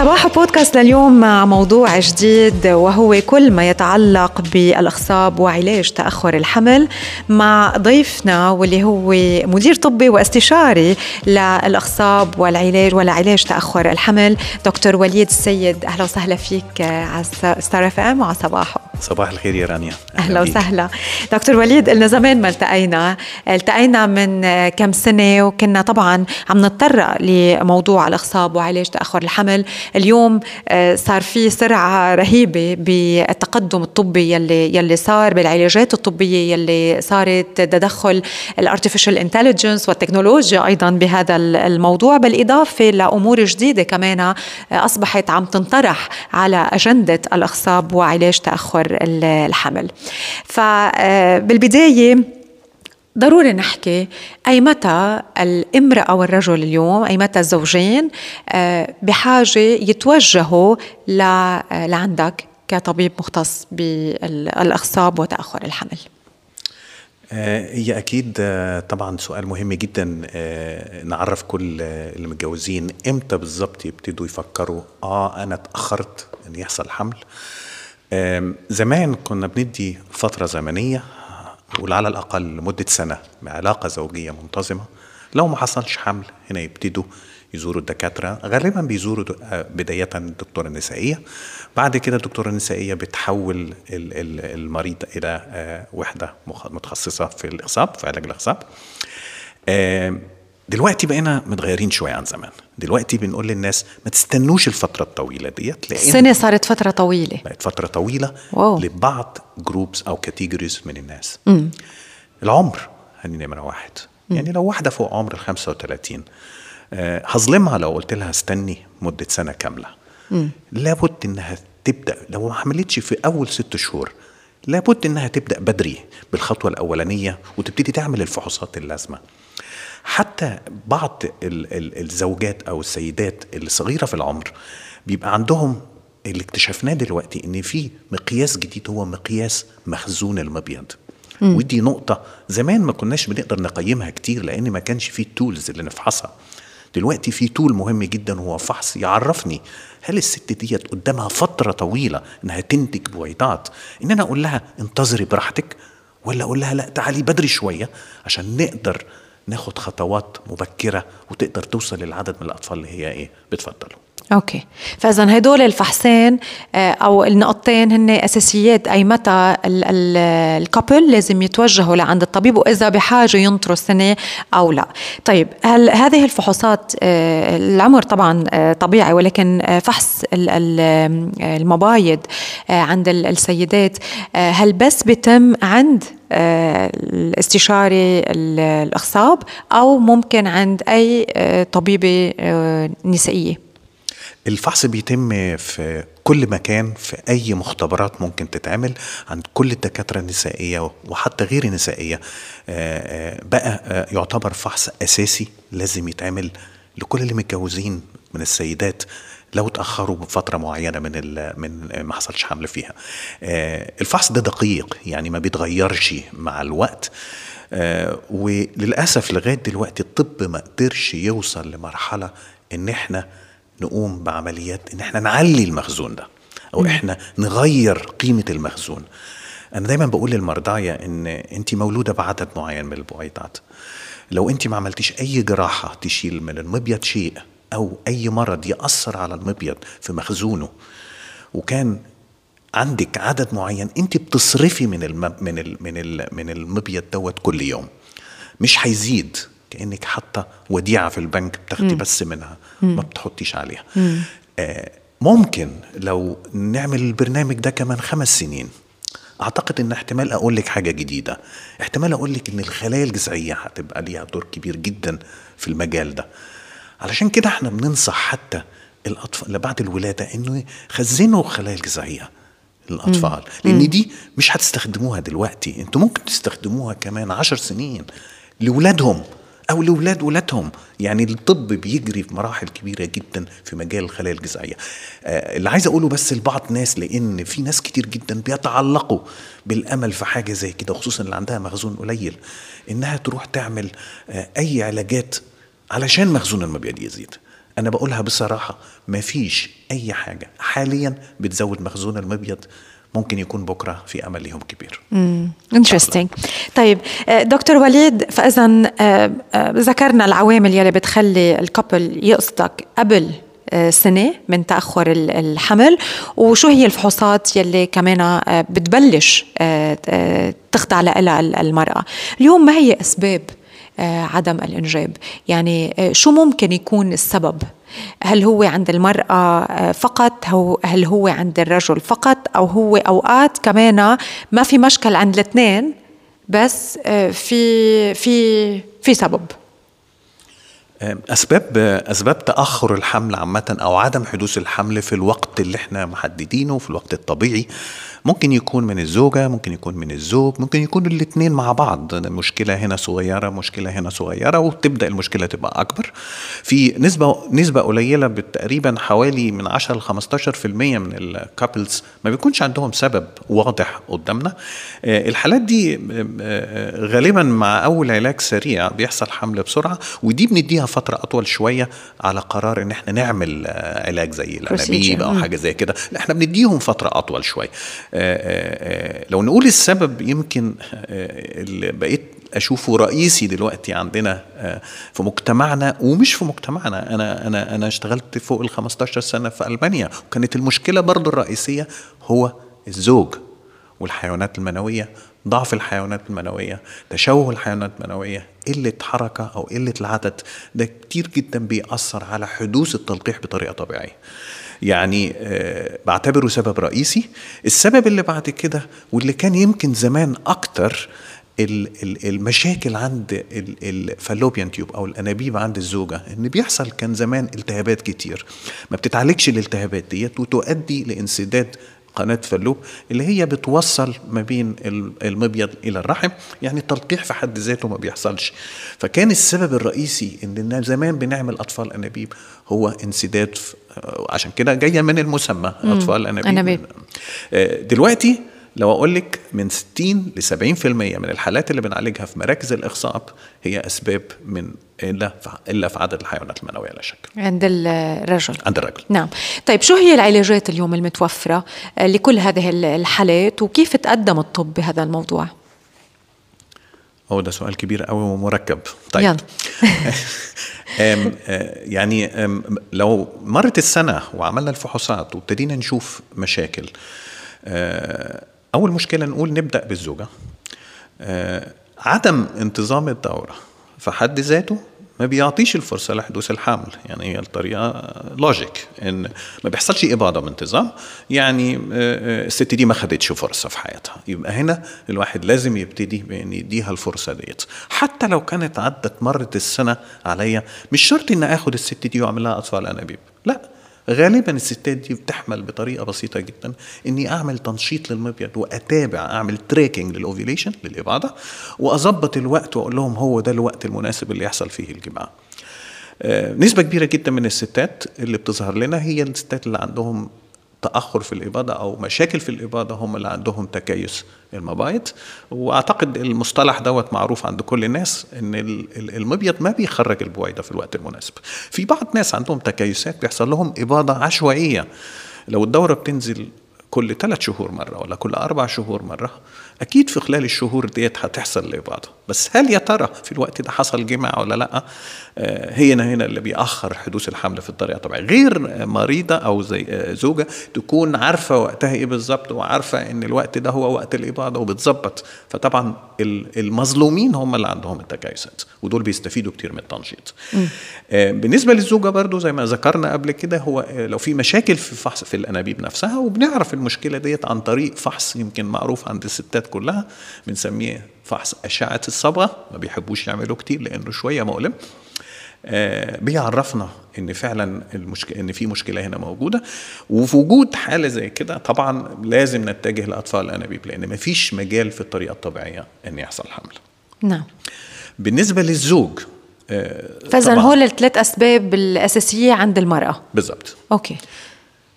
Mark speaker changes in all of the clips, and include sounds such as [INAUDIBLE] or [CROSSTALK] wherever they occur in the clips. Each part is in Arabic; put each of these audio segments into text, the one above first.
Speaker 1: صباح بودكاست لليوم مع موضوع جديد وهو كل ما يتعلق بالأخصاب وعلاج تأخر الحمل مع ضيفنا واللي هو مدير طبي واستشاري للأخصاب والعلاج ولعلاج تأخر الحمل دكتور وليد السيد. أهلا وسهلا فيك على ستار اف ام وعلى صباحو.
Speaker 2: صباح الخير يا رانيا.
Speaker 1: أهلا وسهلا. دكتور وليد قلنا زمان ما التقينا. التقينا من كم سنة وكنا طبعا عم نتطرق لموضوع الأخصاب وعلاج تأخر الحمل. اليوم آه، صار في سرعة رهيبة بالتقدم الطبي يلي يلي صار بالعلاجات الطبية يلي صارت تدخل ال artificial intelligence والتكنولوجيا أيضا بهذا الموضوع بالإضافة لأمور جديدة كمان آه، أصبحت عم تنطرح على أجندة الاخصاب وعلاج تأخر الحمل. فبالبدايه آه، ضروري نحكي أي متى الامرأة والرجل اليوم أي متى الزوجين آه، بحاجة يتوجهوا آه، لعندك كطبيب مختص بالأخصاب وتأخر الحمل.
Speaker 2: هي أكيد طبعا سؤال مهم جدا نعرف كل اللي متجوزين إمتى بالظبط يبتدوا يفكروا آه أنا اتأخرت إن يحصل حمل. زمان كنا بندي فترة زمنية نقول على الأقل لمدة سنة بعلاقة زوجية منتظمة لو ما حصلش حمل هنا يبتدوا يزوروا الدكاترة. غالبا بيزوروا آه، بداية الدكتورة النسائية. بعد كده الدكتورة النسائية بتحول المريض إلى آه، وحدة متخصصة في الإخصاب في علاج الإخصاب دلوقتي بقينا متغيرين شوية عن زمان دلوقتي بنقول للناس ما تستنوش الفترة الطويلة ديت
Speaker 1: لأن السنة صارت فترة طويلة
Speaker 2: بقت فترة طويلة wow. لبعض groups أو categories من الناس م. العمر هني نمرة واحد م. يعني لو واحدة فوق عمر ال 35 أه هظلمها لو قلت لها استني مدة سنة كاملة م. لابد إنها تبدأ لو ما حملتش في أول ست شهور لابد إنها تبدأ بدري بالخطوة الأولانية وتبتدي تعمل الفحوصات اللازمة حتى بعض الزوجات أو السيدات الصغيرة في العمر بيبقى عندهم اللي اكتشفناه دلوقتي إن في مقياس جديد هو مقياس مخزون المبيض. ودي نقطة زمان ما كناش بنقدر نقيمها كتير لأن ما كانش في التولز اللي نفحصها. دلوقتي في تول مهم جدا هو فحص يعرفني هل الست ديت قدامها فترة طويلة إنها تنتج بويضات؟ إن أنا أقول لها انتظري براحتك ولا أقول لها لا تعالي بدري شوية عشان نقدر ناخد خطوات مبكرة وتقدر توصل للعدد من الأطفال اللي هي إيه بتفضلوا
Speaker 1: okay. فاذا هدول الفحصين آه، أو النقطتين هن أساسيات اي متى ال couple لازم يتوجهوا لعند الطبيب وإذا بحاجة ينطروا السنة أو لا. طيب هل هذه الفحوصات آه، العمر طبعا آه، طبيعي ولكن فحص المبايض عند السيدات هل بس بتم عند الاستشاري الأخصاب أو ممكن عند أي طبيبة نسائية؟
Speaker 2: الفحص بيتم في كل مكان في أي مختبرات ممكن تتعمل عند كل الدكاترة النسائية وحتى غير النسائية. آه، آه، بقى آه، يعتبر فحص أساسي لازم يتعمل لكل اللي متجوزين من السيدات لو تاخروا بفترة معينة من من ما حصلش حمل فيها. الفحص ده دقيق يعني ما بيتغيرش مع الوقت. وللأسف لغاية دلوقتي الطب ما قدرش يوصل لمرحلة إن إحنا نقوم بعمليات إن إحنا نعلي المخزون ده أو إحنا نغير قيمة المخزون. أنا دايما بقول للمرضعية إن أنت مولودة بعدد معين من البويضات لو أنت ما عملتيش أي جراحة تشيل من المبيض شيء أو أي مرض يأثر على المبيض في مخزونه وكان عندك عدد معين أنت بتصرفي من الم... من ال... من ال... من المبيض دوت كل يوم مش هيزيد كأنك حاطة وديعة في البنك بتاخدي بس منها ما بتحطيش عليها. آه ممكن لو نعمل البرنامج ده كمان خمس سنين. أعتقد إن احتمال أقول لك حاجة جديدة. احتمال أقول لك إن الخلايا الجذعية هتبقى ليها دور كبير جدا في المجال ده. علشان كده إحنا بننصح حتى الأطفال اللي بعد الولادة إنه يخزنوا الخلايا الجذعية للأطفال. لأن دي مش هتستخدموها دلوقتي أنتوا ممكن تستخدموها كمان عشر سنين لاولادهم أو لأولاد ولادهم. يعني الطب بيجري في مراحل كبيرة جدا في مجال الخلايا الجذعية. آه اللي عايز أقوله بس لبعض ناس لأن في ناس كتير جدا بيتعلقوا بالأمل في حاجة زي كده خصوصا اللي عندها مخزون قليل إنها تروح تعمل آه أي علاجات علشان مخزون المبيض يزيد. أنا بقولها بصراحة مفيش أي حاجة حاليا بتزود مخزون المبيض ممكن يكون بكرة في أمل ليهم كبير.
Speaker 1: interesting طيب آه، دكتور وليد فاذا آه، آه، ذكرنا العوامل يلي بتخلي ال couple يقصدك قبل سنة من تأخر الحمل وشو هي الفحوصات يلي كمان بتبلش تخضع لها المرأة. اليوم ما هي أسباب عدم الإنجاب؟ يعني شو ممكن يكون السبب؟ هل هو عند المرأة آه، فقط هو هل هو عند الرجل فقط أو هو أوقات كمان ما في مشكل عند الاثنين بس آه، في في في سبب.
Speaker 2: أسباب أسباب تأخر الحمل عامة أو عدم حدوث الحمل في الوقت اللي إحنا محددينه في الوقت الطبيعي ممكن يكون من الزوجة ممكن يكون من الزوج ممكن يكون الاثنين مع بعض. مشكلة هنا صغيرة مشكلة هنا صغيرة وتبدأ المشكلة تبقى أكبر. في نسبة نسبة قليلة تقريبا حوالي من 10 ل 15% من الكابلز ما بيكونش عندهم سبب واضح قدامنا. آه، الحالات دي آه، آه، غالبا مع أول علاج سريع بيحصل حمل بسرعة ودي بنديها فترة أطول شوية على قرار إن إحنا نعمل علاج زي الأنابيب أو حاجة زي كده. إحنا بنديهم فترة أطول شوية. لو نقول السبب يمكن اللي بقيت أشوفه رئيسي دلوقتي عندنا في مجتمعنا ومش في مجتمعنا أنا أنا أنا اشتغلت فوق ال 15 سنة في ألمانيا. وكانت المشكلة برضو الرئيسية هو الزوج والحيوانات المنوية ضعف الحيوانات المنوية تشوه الحيوانات المنوية قلة حركة أو قلة العدد. ده كتير جدا بيأثر على حدوث التلقيح بطريقة طبيعية. يعني آه، بعتبره سبب رئيسي. السبب اللي بعد كده واللي كان يمكن زمان أكتر المشاكل عند الفالوبيان تيوب أو الأنابيب عند الزوجة إن بيحصل كان زمان التهابات كتير. ما بتتعالجش الالتهابات ديت وتؤدي لانسداد قناة فالوب اللي هي بتوصل ما بين المبيض إلى الرحم يعني التلقيح في حد ذاته ما بيحصلش. فكان السبب الرئيسي إن زمان بنعمل أطفال أنابيب هو انسداد عشان كده جاية من المسمى أطفال أنابيب, أنابيب. آه، دلوقتي لو أقول لك من 60 ل 70% من الحالات اللي بنعالجها في مراكز الاخصاب هي أسباب من إلا إلا في عدد الحيوانات المنوية لا شك.
Speaker 1: عند الرجل.
Speaker 2: عند الرجل.
Speaker 1: نعم. طيب شو هي العلاجات اليوم المتوفرة لكل هذه الحالات وكيف تقدم الطب بهذا الموضوع؟
Speaker 2: هو ده سؤال كبير قوي ومركب طيب يلا. [LAUGHS] أم يعني أم لو مرت السنة وعملنا الفحوصات وابتدينا نشوف مشاكل أول مشكلة نقول نبدأ بالزوجة. آه عدم انتظام الدورة في حد ذاته ما بيعطيش الفرصة لحدوث الحمل. يعني هي الطريقة logic إن ما بيحصلش إباضة بانتظام يعني آه، آه، الست دي ما خدتش فرصة في حياتها. يبقى هنا الواحد لازم يبتدي بإن يديها الفرصة ديت. حتى لو كانت عدت مرت السنة عليا مش شرط ان آخد الست دي وأعمل لها أطفال أنابيب. لا غالبا الستات دي بتحمل بطريقة بسيطة جدا إني أعمل تنشيط للمبيض وأتابع أعمل tracking لل ovulation للاباضه وأظبط الوقت وأقول لهم هو ده الوقت المناسب اللي يحصل فيه الجماع. آه، نسبة كبيرة جدا من الستات اللي بتظهر لنا هي الستات اللي عندهم تأخر في الاباضه أو مشاكل في الاباضه هم اللي عندهم تكيس المبايض. وأعتقد المصطلح دوت معروف عند كل الناس إن المبيض ما بيخرج البويضة في الوقت المناسب. في بعض ناس عندهم تكيسات بيحصل لهم اباضه عشوائية. لو الدورة بتنزل كل ثلاث شهور مرة ولا كل أربع شهور مرة أكيد في خلال الشهور ديت هتحصل الإباضة. بس هل يا ترى في الوقت ده حصل جمع ولا لأ؟ آه، هي هنا هنا اللي بيأخر حدوث الحمل في الطريقة طبعا غير مريضة أو زي آه، زوجة تكون عارفة وقتها إيه بالظبط وعارفة إن الوقت ده هو وقت الإباضة وبتظبط. فطبعا المظلومين هم اللي عندهم التكيسات ودول بيستفيدوا كتير من التنشيط. آه، بالنسبة للزوجة برضو زي ما ذكرنا قبل كده هو لو في مشاكل في فحص في الأنابيب نفسها وبنعرف المشكلة ديت عن طريق فحص يمكن معروف عند الستات كلها بنسميه فحص أشعة الصبغة ما بيحبوش يعملوا كتير لأنه شوية مؤلم آه بيعرفنا إن فعلا المشكلة إن في مشكلة هنا موجودة وفي وجود حالة زي كده طبعا لازم نتجه لأطفال الأنابيب لأن ما فيش مجال في الطريقة الطبيعية إن يحصل حمل.
Speaker 1: نعم.
Speaker 2: بالنسبة للزوج
Speaker 1: آه فاذا هول الثلاث أسباب الأساسية عند المرأة.
Speaker 2: بالضبط.
Speaker 1: okay.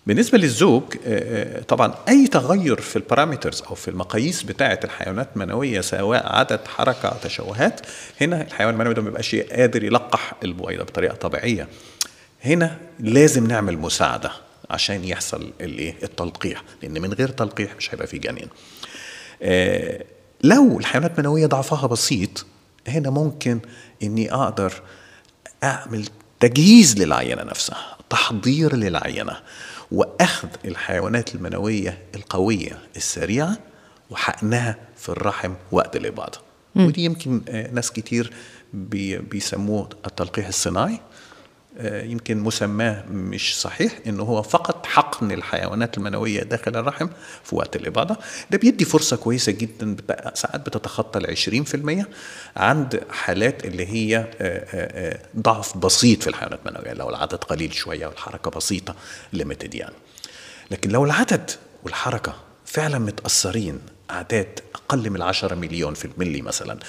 Speaker 2: بالنسبة للزوج آه، آه، طبعا أي تغير في ال parameters أو في المقاييس بتاعة الحيوانات المنويه سواء عدد حركة تشوهات هنا الحيوان المنوي ده ما بيبقاش قادر يلقح البويضه بطريقة طبيعية. هنا لازم نعمل مساعدة عشان يحصل الإيه؟ التلقيح لأن من غير تلقيح مش هيبقى في جنين. آه لو الحيوانات المنويه ضعفها بسيط هنا ممكن إني أقدر أعمل تجهيز للعينة نفسها تحضير للعينة. وأخذ الحيوانات المنوية القوية السريعة وحقنها في الرحم وقت الإباضة. ودي يمكن آه، ناس كتير بيسموه التلقيح الصناعي. يمكن مسماه مش صحيح انه هو فقط حقن الحيوانات المنوية داخل الرحم في وقت الإباضة. ده بيدي فرصة كويسة جدا ساعات بتتخطى ال 20% عند حالات اللي هي آه، آه، ضعف بسيط في الحيوانات المنوية لو العدد قليل شوية والحركة بسيطة ليميتد يعني. لكن لو العدد والحركة فعلا متأثرين أعداد أقل من 10 مليون في الملي مثلا.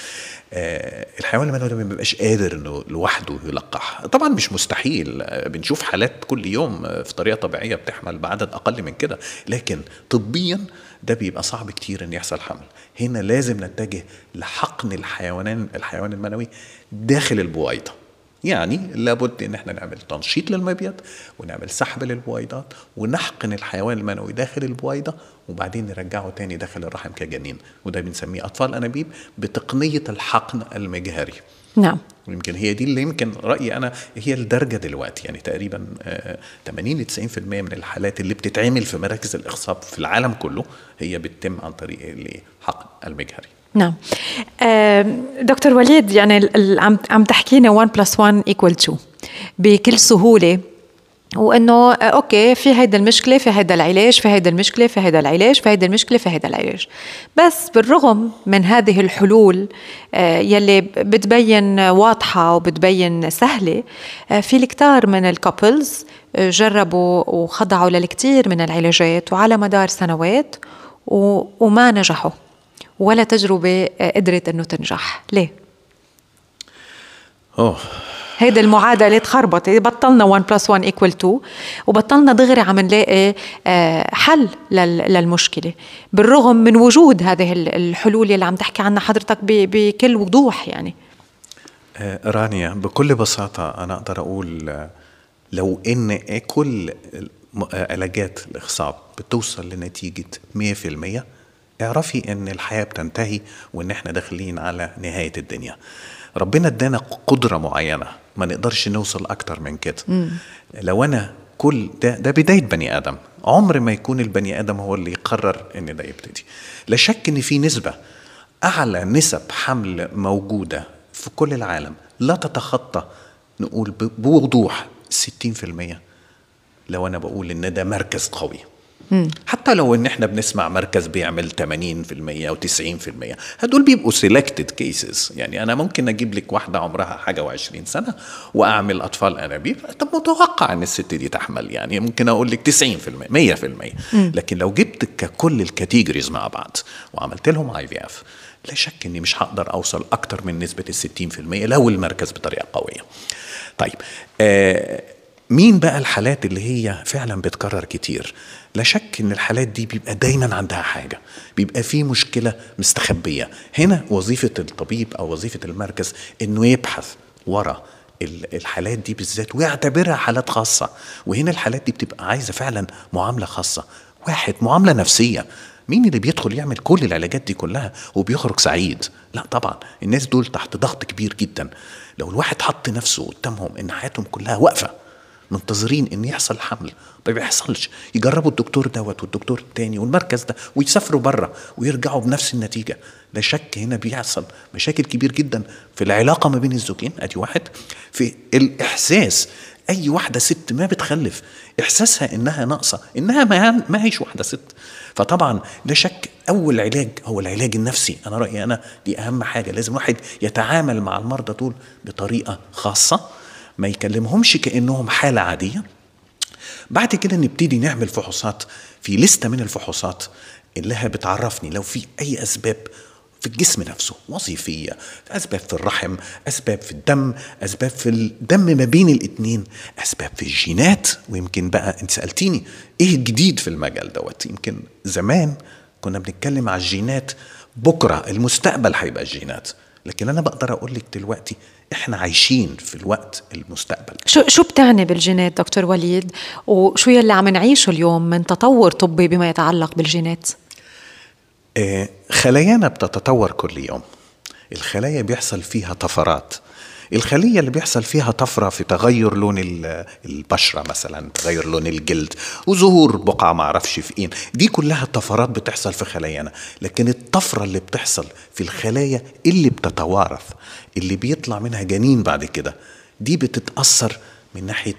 Speaker 2: آه الحيوان المنوي ما بيبقاش قادر إنه لوحده يلقح. طبعا مش مستحيل. آه بنشوف حالات كل يوم آه في طريقة طبيعية بتحمل بعدد أقل من كده. لكن طبيا ده بيبقى صعب كتير إن يحصل حمل. هنا لازم نتجه لحقن الحيوانان الحيوان المنوي داخل البويضة. يعني لابد إن إحنا نعمل تنشيط للمبيض ونعمل سحب للبويضات ونحقن الحيوان المنوي داخل البويضة وبعدين نرجعه تاني داخل الرحم كجنين. وده بنسميه أطفال أنابيب بتقنية الحقن المجهري.
Speaker 1: نعم.
Speaker 2: ويمكن هي دي اللي يمكن رأيي أنا هي الدرجة دلوقتي. يعني تقريبا 80 ل 90% من الحالات اللي بتتعمل في مراكز الاخصاب في العالم كله هي بتتم عن طريق الحقن المجهري.
Speaker 1: نعم. دكتور وليد يعني عم تحكينا 1 plus 1 equal 2 بكل سهولة وإنه آه، okay في هيدا المشكلة في هيدا العلاج في هيدا المشكلة في هيدا العلاج في هيدا المشكلة في هيدا العلاج. بس بالرغم من هذه الحلول آه، يلي بتبين واضحة وبتبين سهلة آه، في الكثار من ال couples جربوا وخضعوا للكثير من العلاجات وعلى مدار سنوات وما نجحوا. ولا تجربة قدرت أنه تنجح. ليه؟
Speaker 2: أوه.
Speaker 1: هيدي المعادلة تخربطت. بطلنا 1 plus 1 equal 2 وبطلنا دغري عم نلاقي آه، حل للمشكلة. بالرغم من وجود هذه الحلول اللي عم تحكي عنها حضرتك بكل وضوح يعني.
Speaker 2: آه، رانيا بكل بساطة أنا أقدر أقول آه، لو إن كل علاجات الإخصاب بتوصل لنتيجة 100% اعرفي ان الحياة بتنتهي وان إحنا داخلين على نهاية الدنيا. ربنا ادانا قدرة معينة ما نقدرش نوصل أكتر من كده. م. لو أنا كل ده ده بداية بني آدم. عمر ما يكون البني آدم هو اللي يقرر إن ده يبتدي. لا شك إن في نسبة أعلى نسب حمل موجودة في كل العالم. لا تتخطى نقول بوضوح 60% لو أنا بقول إن ده مركز قوي. حتى لو إن إحنا بنسمع مركز بيعمل 80% أو 90% هدول بيبقوا selected cases يعني أنا ممكن أجيب لك واحدة عمرها حاجة و20 سنة وأعمل أطفال أنابيب. طب متوقع إن الست دي تحمل يعني ممكن أقول لك 90% 100% لكن لو جبت ككل ال categories مع بعض وعملت لهم IVF لا شك إني مش هقدر أوصل أكتر من نسبة ال 60% لو المركز بطريقة قوية. طيب آه مين بقى الحالات اللي هي فعلا بتكرر كتير؟ لا شك إن الحالات دي بيبقى دايما عندها حاجة بيبقى في مشكلة مستخبية. هنا وظيفة الطبيب أو وظيفة المركز إنه يبحث ورا الحالات دي بالذات ويعتبرها حالات خاصة. وهنا الحالات دي بتبقى عايزة فعلا معاملة خاصة. واحد معاملة نفسية. مين اللي بيدخل يعمل كل العلاجات دي كلها وبيخرج سعيد؟ لا طبعا. الناس دول تحت ضغط كبير جدا. لو الواحد حط نفسه قدامهم إن حياتهم كلها واقفة منتظرين إن يحصل حمل. ما بيحصلش. يجربوا الدكتور دوت والدكتور التاني والمركز ده ويسافروا بره ويرجعوا بنفس النتيجة. لا شك هنا بيحصل. مشاكل كبير جدا في العلاقة ما بين الزوجين. أدي واحد. في الإحساس. أي واحدة ست ما بتخلف. إحساسها إنها ناقصة. إنها ما ما هيش واحدة ست. فطبعا لا شك. أول علاج هو العلاج النفسي. أنا رأيي أنا دي أهم حاجة. لازم واحد يتعامل مع المرضى دول بطريقة خاصة. ما يكلمهمش كأنهم حالة عادية. بعد كده نبتدي نعمل فحوصات في لستة من الفحوصات اللي هي بتعرفني لو في أي أسباب في الجسم نفسه وظيفية أسباب في الرحم أسباب في الدم أسباب في الدم ما بين الاتنين أسباب في الجينات ويمكن بقى أنت سألتيني إيه الجديد في المجال دوت. يمكن زمان كنا بنتكلم على الجينات بكرة المستقبل هيبقى الجينات. لكن أنا بقدر أقول لك دلوقتي إحنا عايشين في الوقت المستقبل.
Speaker 1: شو شو بتعني بالجينات دكتور وليد؟ وشو يلي عم نعيشه اليوم من تطور طبي بما يتعلق بالجينات؟
Speaker 2: آه، خلايانا بتتطور كل يوم. الخلايا بيحصل فيها طفرات. الخلية اللي بيحصل فيها طفرة في تغير لون البشرة مثلا تغير لون الجلد وظهور بقعه ما أعرفش في إيه. دي كلها طفرات بتحصل في خلايانا. لكن الطفرة اللي بتحصل في الخلايا اللي بتتوارث اللي بيطلع منها جنين بعد كده دي بتتأثر من ناحية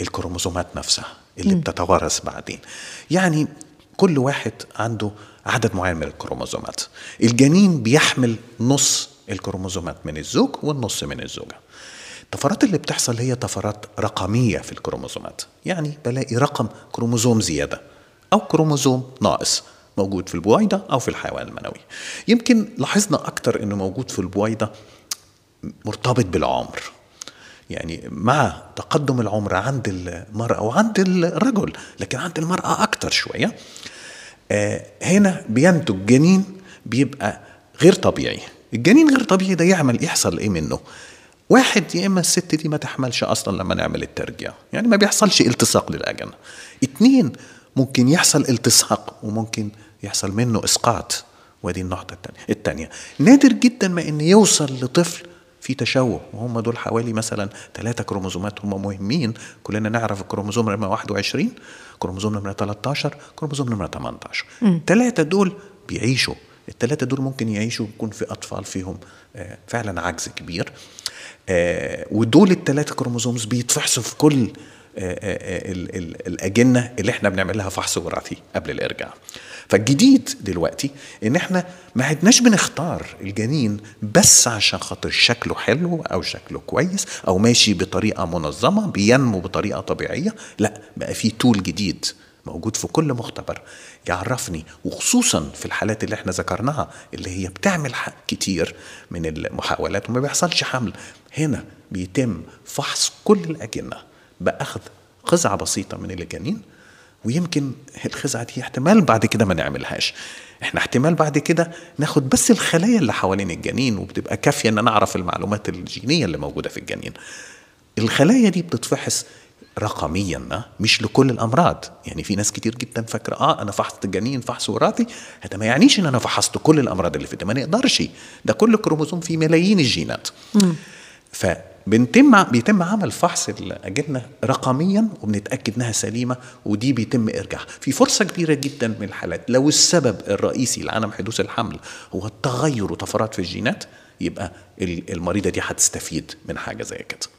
Speaker 2: الكروموزومات نفسها اللي م. بتتوارث بعدين. يعني كل واحد عنده عدد معين من الكروموزومات. الجنين بيحمل نص الكروموزومات من الزوج والنص من الزوجة. الطفرات اللي بتحصل هي طفرات رقمية في الكروموزومات. يعني بلاقي رقم كروموزوم زيادة أو كروموزوم ناقص موجود في البويضة أو في الحيوان المنوي. يمكن لاحظنا أكتر أنه موجود في البويضة مرتبط بالعمر. يعني مع تقدم العمر عند المرأة وعند الرجل لكن عند المرأة أكتر شوية آه هنا بينتج جنين بيبقى غير طبيعي. الجنين غير طبيعي ده يعمل يحصل إيه منه؟ واحد يا إما الست دي ما تحملش أصلا لما نعمل الترجيع يعني ما بيحصلش التصاق للأجنة. اتنين ممكن يحصل التصاق وممكن يحصل منه إسقاط ودي النقطة الثانية الثانية نادر جدا ما إن يوصل لطفل في تشوه وهم دول حوالي مثلا ثلاثة كروموزومات هم مهمين كلنا نعرف الكروموزوم نمرة 21 كروموزوم نمرة 13 كروموزوم نمرة 18 ثلاثة دول بيعيشوا. الثلاثة دول ممكن يعيشوا يكون في أطفال فيهم آه، فعلا عجز كبير. آه، ودول الثلاثة chromosomes بيتفحصوا في كل آه، الأجنة اللي إحنا بنعمل لها فحص وراثي قبل الإرجاع. فالجديد دلوقتي إن إحنا ما عدناش بنختار الجنين بس عشان خاطر شكله حلو أو شكله كويس أو ماشي بطريقة منظمة بينمو بطريقة طبيعية لا بقى في تول جديد موجود في كل مختبر يعرفني وخصوصا في الحالات اللي إحنا ذكرناها اللي هي بتعمل كتير من المحاولات وما بيحصلش حمل. هنا بيتم فحص كل الأجنة بأخذ قزعة بسيطة من الجنين ويمكن الخزعة دي احتمال بعد كده ما نعملهاش. إحنا احتمال بعد كده ناخد بس الخلايا اللي حوالين الجنين وبتبقى كافية إن نعرف المعلومات الجينية اللي موجودة في الجنين. الخلايا دي بتتفحص رقميا مش لكل الأمراض. يعني في ناس كتير جدا فاكرة آه أنا فحصت الجنين فحص وراثي. هذا ما يعنيش إن أنا فحصت كل الأمراض اللي في ما نقدرش. ده كل كروموزوم فيه ملايين الجينات. فبيتم بيتم عمل فحص الأجنة رقميا وبنتأكد إنها سليمة ودي بيتم ارجاع في فرصة كبيرة جدا من الحالات. لو السبب الرئيسي لعدم حدوث الحمل هو التغير وطفرات في الجينات يبقى المريضة دي هتستفيد من حاجة زي كده.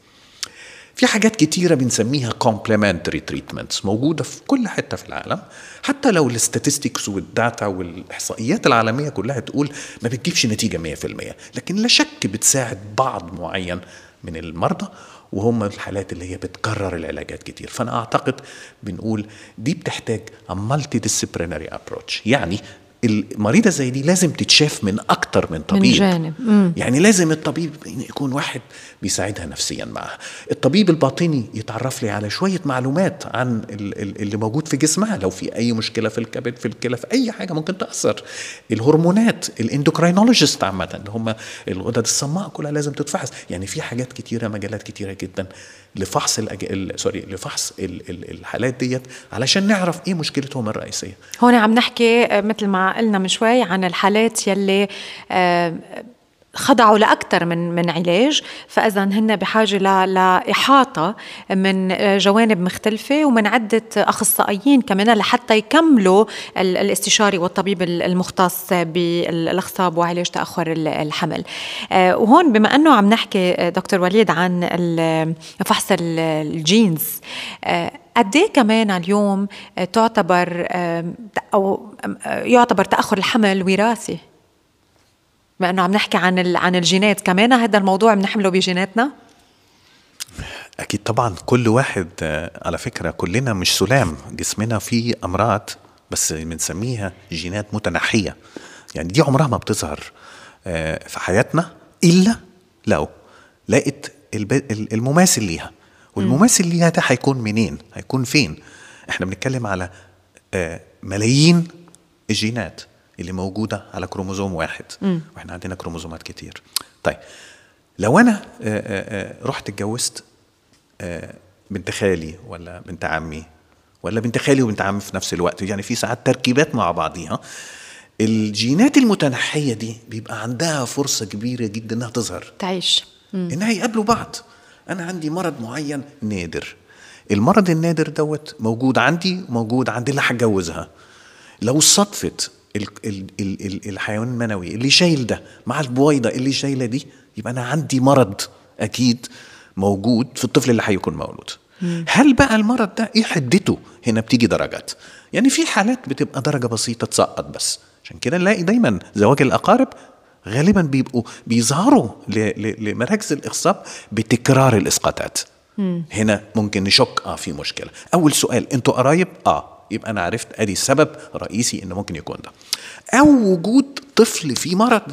Speaker 2: في حاجات كتيرة بنسميها complementary treatments موجودة في كل حتة في العالم. حتى لو ال statistics وال data والإحصائيات العالمية كلها تقول ما بتجيبش نتيجة 100% لكن لا شك بتساعد بعض معين من المرضى وهم الحالات اللي هي بتكرر العلاجات كتير. فأنا أعتقد بنقول دي بتحتاج multidisciplinary approach يعني المريضة زي دي لازم تتشاف من أكتر من طبيب.
Speaker 1: من جانب. مم.
Speaker 2: يعني لازم الطبيب يكون واحد بيساعدها نفسيا معها الطبيب الباطني يتعرف لي على شوية معلومات عن اللي موجود في جسمها. لو في أي مشكلة في الكبد في الكلى في أي حاجة ممكن تأثر. الهرمونات ال endocrinologist عامة اللي هم الغدد الصماء كلها لازم تتفحص. يعني في حاجات كتيرة مجالات كتيرة جدا. لفحص الأج... سوري لفحص ال... ال... الحالات ديت علشان نعرف إيه مشكلتهم الرئيسية.
Speaker 1: هون عم نحكي آه، مثل ما قلنا من شوي عن الحالات يلي آه خضعوا لأكثر من من علاج فإذا هن بحاجة لإحاطة من جوانب مختلفة ومن عدة أخصائيين كمان لحتى يكملوا الاستشاري والطبيب المختص بالأخصاب وعلاج تأخر الحمل. آه، وهون بما أنه عم نحكي دكتور وليد عن فحص الجينز آه، قد إيه كمان اليوم تعتبر أو يعتبر تأخر الحمل وراثي؟ بما إنه عم نحكي عن عن الجينات. كمان هذا الموضوع بنحمله بجيناتنا؟
Speaker 2: أكيد طبعا. كل واحد على فكرة كلنا مش سلام. جسمنا فيه أمراض بس بنسميها جينات متنحية. يعني دي عمرها ما بتظهر آه، في حياتنا إلا لو لقت المماثل ليها. والمماثل ليها ده هيكون منين؟ هيكون فين؟ إحنا بنتكلم على آه، ملايين الجينات. اللي موجودة على كروموزوم واحد. م. وإحنا عندنا كروموزومات كتير. طيب لو أنا آه، آه، آه، رحت اتجوزت بنت خالي ولا بنت عمي ولا بنت خالي وبنت عمي في نفس الوقت يعني في ساعات تركيبات مع بعضيها الجينات المتنحية دي بيبقى عندها فرصة كبيرة جدا إنها تظهر.
Speaker 1: تعيش.
Speaker 2: مم. إنها يقابلوا بعض. أنا عندي مرض معين نادر. المرض النادر دوت موجود عندي وموجود عند اللي هتجوزها. لو صدفت الحيوان المنوي اللي شايل ده مع البويضة اللي شايلة دي يبقى أنا عندي مرض أكيد موجود في الطفل اللي هيكون مولود. هل بقى المرض ده إيه حدته؟ هنا بتيجي درجات. يعني في حالات بتبقى درجة بسيطة تسقط بس. عشان كده نلاقي دايما زواج الأقارب غالبا بيبقوا بيظهروا لمراكز الاخصاب بتكرار الإسقاطات. هنا ممكن نشك آه في مشكلة. أول سؤال أنتوا قرايب؟ آه. يبقى أنا عرفت أدي سبب رئيسي انه ممكن يكون ده. أو وجود طفل فيه مرض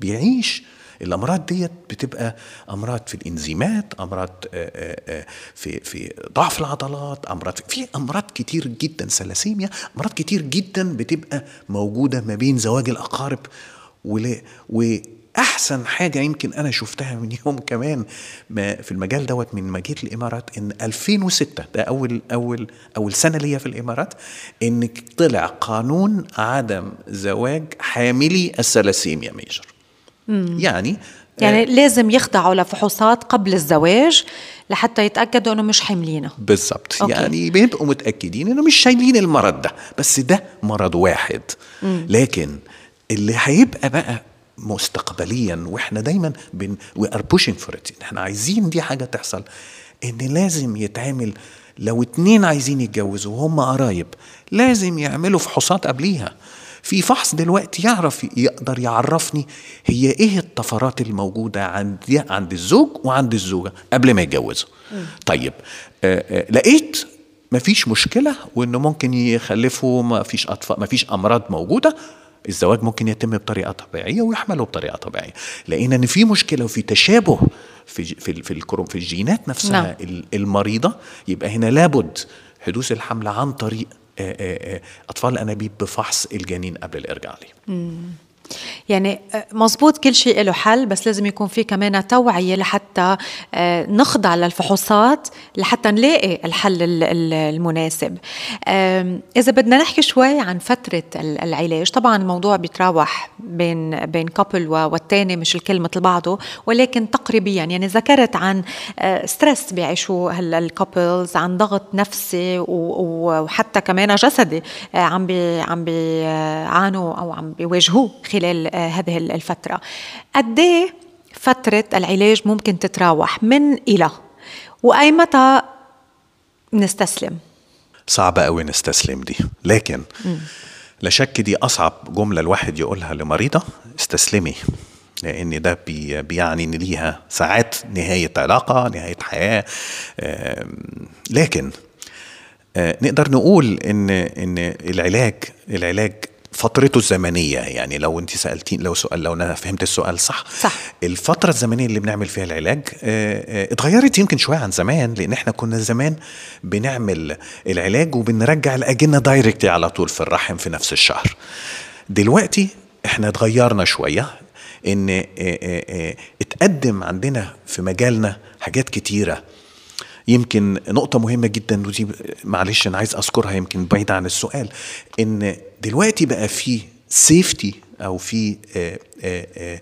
Speaker 2: بيعيش. الأمراض ديت بتبقى أمراض في الإنزيمات أمراض آه، آه، آه، في في ضعف العضلات أمراض في أمراض كتير جدا سلاسيميا أمراض كتير جدا بتبقى موجودة ما بين زواج الأقارب واحسن حاجة يمكن أنا شفتها من يوم كمان ما في المجال دوت من ما جيت الإمارات إن 2006 ده أول أول أول سنة ليا في الإمارات إن طلع قانون عدم زواج حاملي الثلاسيميا major. يعني
Speaker 1: يعني آه لازم يخضعوا لفحوصات قبل الزواج لحتى يتأكدوا إنه مش حاملينه.
Speaker 2: بالضبط. يعني بيبقوا متأكدين إنه مش شايلين المرض ده. بس ده مرض واحد. مم. لكن اللي هيبقى بقى مستقبليا وإحنا دايما بن we are pushing for it إحنا عايزين دي حاجة تحصل. إن لازم يتعمل لو اتنين عايزين يتجوزوا وهم قرايب لازم يعملوا فحوصات قبليها. في فحص دلوقتي يعرف يقدر يعرفني هي إيه الطفرات الموجودة عند عند الزوج وعند الزوجة قبل ما يتجوزوا. طيب آآ آآ لقيت مفيش مشكلة وإنه ممكن يخلفوا ما فيش أطفال ما فيش أمراض موجودة. الزواج ممكن يتم بطريقة طبيعية ويحملوا بطريقة طبيعية. لقينا إن في مشكلة وفي تشابه في في في, في الجينات نفسها نعم. المريضة يبقى هنا لابد حدوث الحمل عن طريق أطفال الأنابيب بفحص الجنين قبل الإرجاع ليه
Speaker 1: يعني آه، مزبوط كل شيء له حل بس لازم يكون في كمان توعية لحتى آه، نخضع للفحوصات لحتى نلاقي الحل المناسب. إذا بدنا نحكي شوي عن فترة العلاج طبعا الموضوع بيتراوح بين بين كابل والتاني مش الكل مثل بعضه ولكن تقريبيا يعني ذكرت عن stress آه، بيعيشوا ال couples عن ضغط نفسي وحتى كمان جسدي عم بي عم بيعانوا أو عم بيواجهوه خلال آه، هذه الفترة. قد إيه فترة العلاج ممكن تتراوح؟ من إلى. وأي متى نستسلم؟
Speaker 2: صعبة قوي نستسلم دي. لكن م. لا شك دي أصعب جملة الواحد يقولها لمريضة استسلمي. لأن ده بي بيعني إن ليها ساعات نهاية علاقة نهاية حياة لكن آه، نقدر نقول إن إن العلاج العلاج فترته الزمنية يعني لو انت سالتين لو سؤال لو أنا فهمت السؤال صح.
Speaker 1: صح.
Speaker 2: الفترة الزمنية اللي بنعمل فيها العلاج آه آه اتغيرت يمكن شوية عن زمان لأن إحنا كنا زمان بنعمل العلاج وبنرجع الأجنة دايركتلي على طول في الرحم في نفس الشهر. دلوقتي إحنا اتغيرنا شوية إن آه اتقدم عندنا في مجالنا حاجات كتيرة. يمكن نقطة مهمة جدا ودي معلش أنا عايز أذكرها يمكن بعيدة عن السؤال إن دلوقتي بقى في safety أو في آه، آه، آه،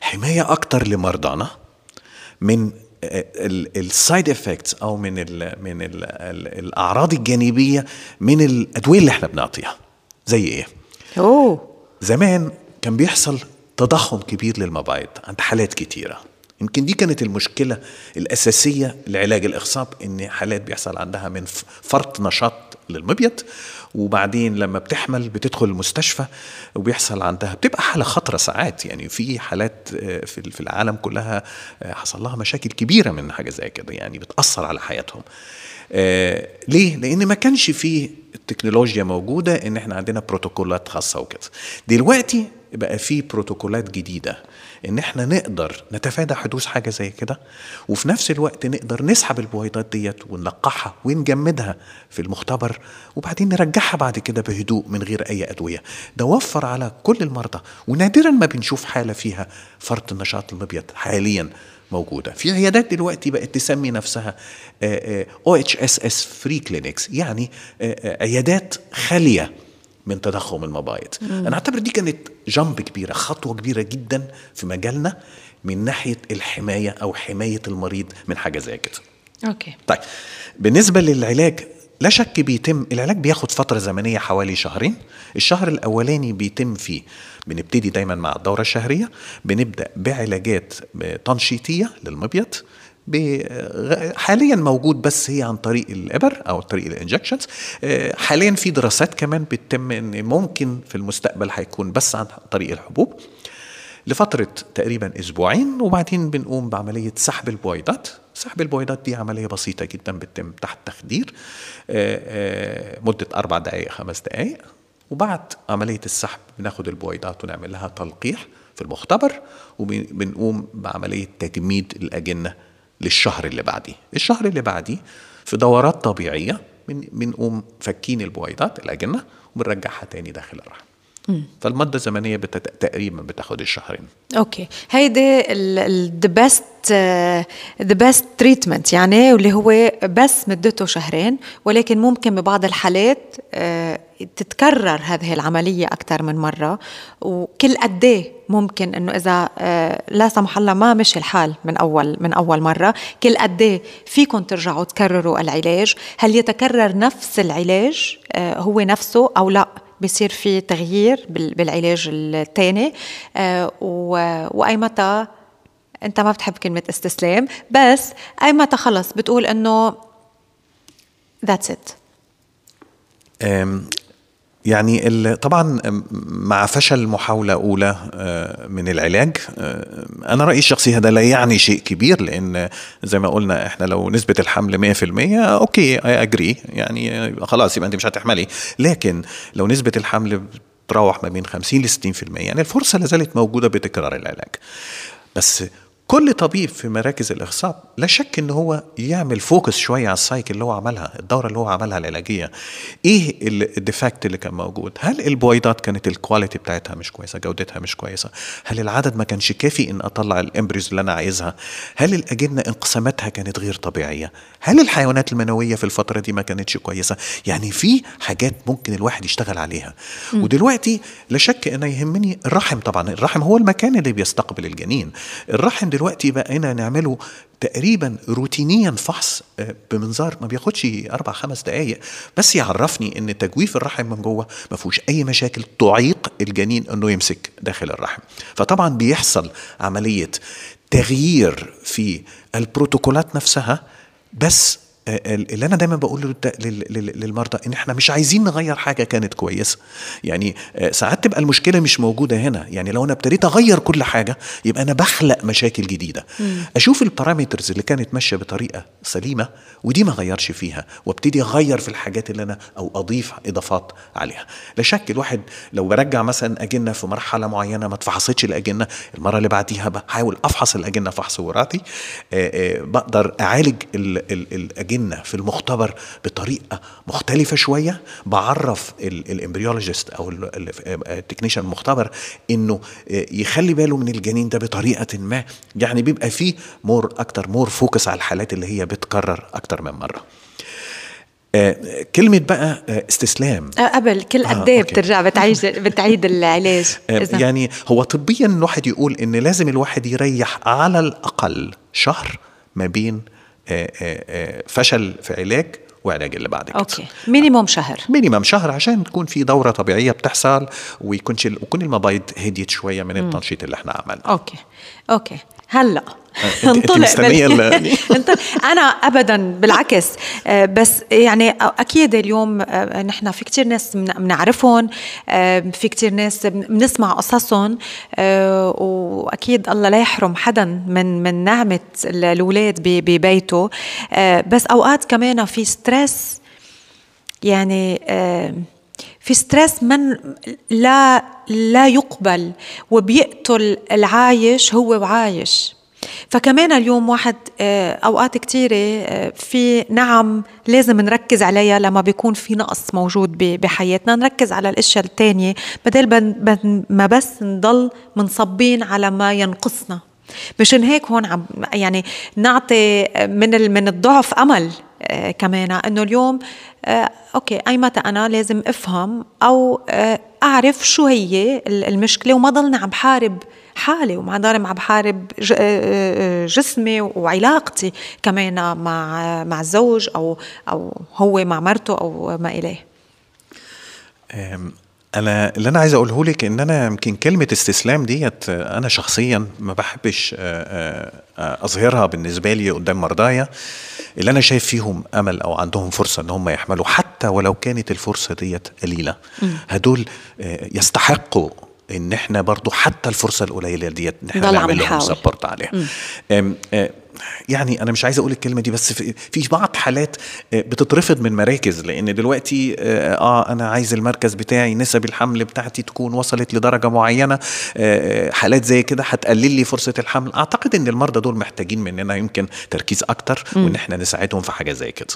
Speaker 2: حماية أكتر لمرضانا من ال side effects أو من ال من ال الأعراض الجانبية من الأدوية اللي إحنا بنعطيها. زي إيه؟
Speaker 1: أوه.
Speaker 2: زمان كان بيحصل تضخم كبير للمبايض عند حالات كتيرة. يمكن دي كانت المشكلة الأساسية لعلاج الاخصاب إن حالات بيحصل عندها من فرط نشاط للمبيض وبعدين لما بتحمل بتدخل المستشفى وبيحصل عندها بتبقى حالة خطرة ساعات يعني في حالات آه، في العالم كلها آه، حصل لها مشاكل كبيرة من حاجة زي كده يعني بتأثر على حياتهم آه ليه؟ لأن ما كانش فيه التكنولوجيا موجودة إن إحنا عندنا بروتوكولات خاصة وكده. دلوقتي بقى في بروتوكولات جديدة إن إحنا نقدر نتفادى حدوث حاجة زي كده وفي نفس الوقت نقدر نسحب البويضات ديت ونلقحها ونجمدها في المختبر وبعدين نرجعها بعد كده بهدوء من غير أي أدوية. ده وفر على كل المرضى ونادرا ما بنشوف حالة فيها فرط النشاط المبيض حاليا موجودة. في عيادات دلوقتي بقت تسمي نفسها OHSS free clinics يعني عيادات خالية. من تضخم المبايض. أنا أعتبر دي كانت jump كبيرة خطوة كبيرة جدا في مجالنا من ناحية الحماية أو حماية المريض من حاجة زي كده.
Speaker 1: okay.
Speaker 2: طيب بالنسبة للعلاج لا شك بيتم العلاج بياخد فترة زمنية حوالي شهرين. الشهر الأولاني بيتم فيه بنبتدي دايما مع الدورة الشهرية بنبدأ بعلاجات تنشيطية للمبيض حاليا موجود بس هي عن طريق الإبر أو طريق الإنجكشنز. آه، حاليا في دراسات كمان بتتم إن ممكن في المستقبل هيكون بس عن طريق الحبوب لفترة تقريبا أسبوعين وبعدين بنقوم بعملية سحب البويضات. سحب البويضات دي عملية بسيطة جدا بتتم تحت تخدير آه، آه، مدة أربع دقائق خمس دقائق وبعد عملية السحب بناخد البويضات ونعمل لها تلقيح في المختبر وبنقوم بعملية تجميد الأجنة للشهر اللي بعديه. الشهر اللي بعديه في دورات طبيعية بنقوم فكين البويضات الأجنة وبنرجعها تاني داخل الرحم. فالمده الزمنية بتت... تقريبا بتاخد الشهرين.
Speaker 1: أوكي. هيدي the best the best treatment يعني واللي هو بس مدته شهرين ولكن ممكن ببعض الحالات آه، تتكرر هذه العملية أكثر من مرة وكل قد إيه ممكن إنه إذا آه، لا سمح الله ما مشي الحال من أول من أول مرة كل قد إيه فيكم ترجعوا تكرروا العلاج. هل يتكرر نفس العلاج آه، هو نفسه أو لا؟ بصير في تغيير بالعلاج الثاني آه، وأي متى؟ أنت ما بتحب كلمة استسلام بس أي متى خلص بتقول إنه that's it
Speaker 2: يعني طبعا مع فشل محاولة أولى آه، من العلاج آه، أنا رأيي الشخصي هذا لا يعني شيء كبير لأن زي ما قلنا إحنا لو نسبة الحمل 100% أوكي I agree يعني خلاص يبقى أنت مش هتحملي. لكن لو نسبة الحمل بتروح ما بين 50 ل 60% يعني الفرصة لازالت موجودة بتكرار العلاج. بس كل طبيب في مراكز الاخصاب لا شك إن هو يعمل focus شوية على ال cycle اللي هو عملها الدورة اللي هو عملها العلاجية. إيه ال defect اللي كان موجود؟ هل البويضات كانت ال quality بتاعتها مش كويسة؟ جودتها مش كويسة؟ هل العدد ما كانش كافي إن أطلع ال embryos اللي أنا عايزها؟ هل الأجنة انقساماتها كانت غير طبيعية؟ هل الحيوانات المنوية في الفترة دي ما كانتش كويسة؟ يعني في حاجات ممكن الواحد يشتغل عليها. م. ودلوقتي لا شك ان يهمني الرحم طبعا. الرحم هو المكان اللي بيستقبل الجنين. الرحم دلوقتي بقينا نعمله تقريبا روتينيا فحص آه، بمنظار ما بياخدش أربع خمس دقائق بس يعرفني إن تجويف الرحم من جوه ما فيهوش أي مشاكل تعيق الجنين إنه يمسك داخل الرحم. فطبعا بيحصل عملية تغيير في البروتوكولات نفسها بس اللي أنا دايما بقول للمرضى إن إحنا مش عايزين نغير حاجة كانت كويسة. يعني آه، ساعات تبقى المشكلة مش موجودة هنا. يعني لو أنا ابتديت أغير كل حاجة يبقى أنا بخلق مشاكل جديدة. مم. أشوف البارامترز اللي كانت ماشية بطريقة سليمة ودي ما غيرش فيها وابتدي أغير في الحاجات اللي أنا أو أضيف إضافات عليها. لا شك الواحد لو برجع مثلا أجنة في مرحلة معينة ما اتفحصتش الأجنة المرة اللي بعديها بحاول أفحص الأجنة فحص وراثي آه، آه، بقدر أعالج الأجنة بينا في المختبر بطريقة مختلفة شوية. بعرف ال embryologist أو ال technician المختبر إنه يخلي باله من الجنين ده بطريقة ما. يعني بيبقى فيه more أكتر more focus على الحالات اللي هي بتكرر أكتر من مرة. آه كلمة بقى آه استسلام.
Speaker 1: آه قبل كل قد إيه آه بترجع بتعيد [LAUGHS] بتعيد العلاج؟
Speaker 2: آه يعني هو طبيا الواحد يقول إن لازم الواحد يريح على الأقل شهر ما بين آه، آه، آه، فشل في علاج وعلاج اللي بعد كده
Speaker 1: أوكي. minimum شهر.
Speaker 2: minimum شهر عشان تكون في دورة طبيعية بتحصل ويكونش ويكون المبايض هديت شوية من التنشيط اللي إحنا عملناه.
Speaker 1: أوكي. أوكي. هلأ
Speaker 2: انطلق [LAUGHS]
Speaker 1: أنا ابدا بالعكس. آه، بس يعني أكيد اليوم آه، نحن في كتير ناس بنعرفهم آه، في كتير ناس بنسمع قصصهم وأكيد الله لا يحرم حدا من من نعمة الاولاد ببيته. بس أوقات كمان في ستريس يعني في ستريس من لا لا يقبل وبيقتل العايش هو وعايش. فكمان اليوم واحد آه، أوقات كثيره آه، في نعم لازم نركز عليها لما بيكون في نقص موجود بحياتنا. نركز على الأشياء الثانية بدل ما بس نضل منصبين على ما ينقصنا. مشان هيك هون عم يعني نعطي من من الضعف أمل آه، كمان إنه اليوم آه، أوكي اي متى أنا لازم أفهم أو آه، أعرف شو هي المشكلة وما ضلني عم بحارب حالي وما ضلني عم بحارب جسمي وعلاقتي كمان مع مع الزوج أو أو هو مع مرته أو ما إليه.
Speaker 2: أنا اللي أنا عايز أقوله لك إن أنا يمكن كلمة استسلام ديت أنا شخصيا ما بحبش أظهرها بالنسبة لي قدام مرضايا. اللي أنا شايف فيهم أمل أو عندهم فرصة إن هم يحملوا حتى ولو كانت الفرصة ديت قليلة. هدول يستحقوا إن إحنا برضو حتى الفرصة القليلة ديت إن إحنا نعمل لهم سبورت عليها. يعني أنا مش عايز أقول الكلمة دي بس في, بعض حالات بتترفض من مراكز لأن دلوقتي آه, أنا عايز المركز بتاعي نسب الحمل بتاعتي تكون وصلت لدرجة معينة آه حالات زي كده هتقلل لي فرصة الحمل. أعتقد إن المرضى دول محتاجين مننا يمكن تركيز أكتر وإن إحنا نساعدهم في حاجة زي كده.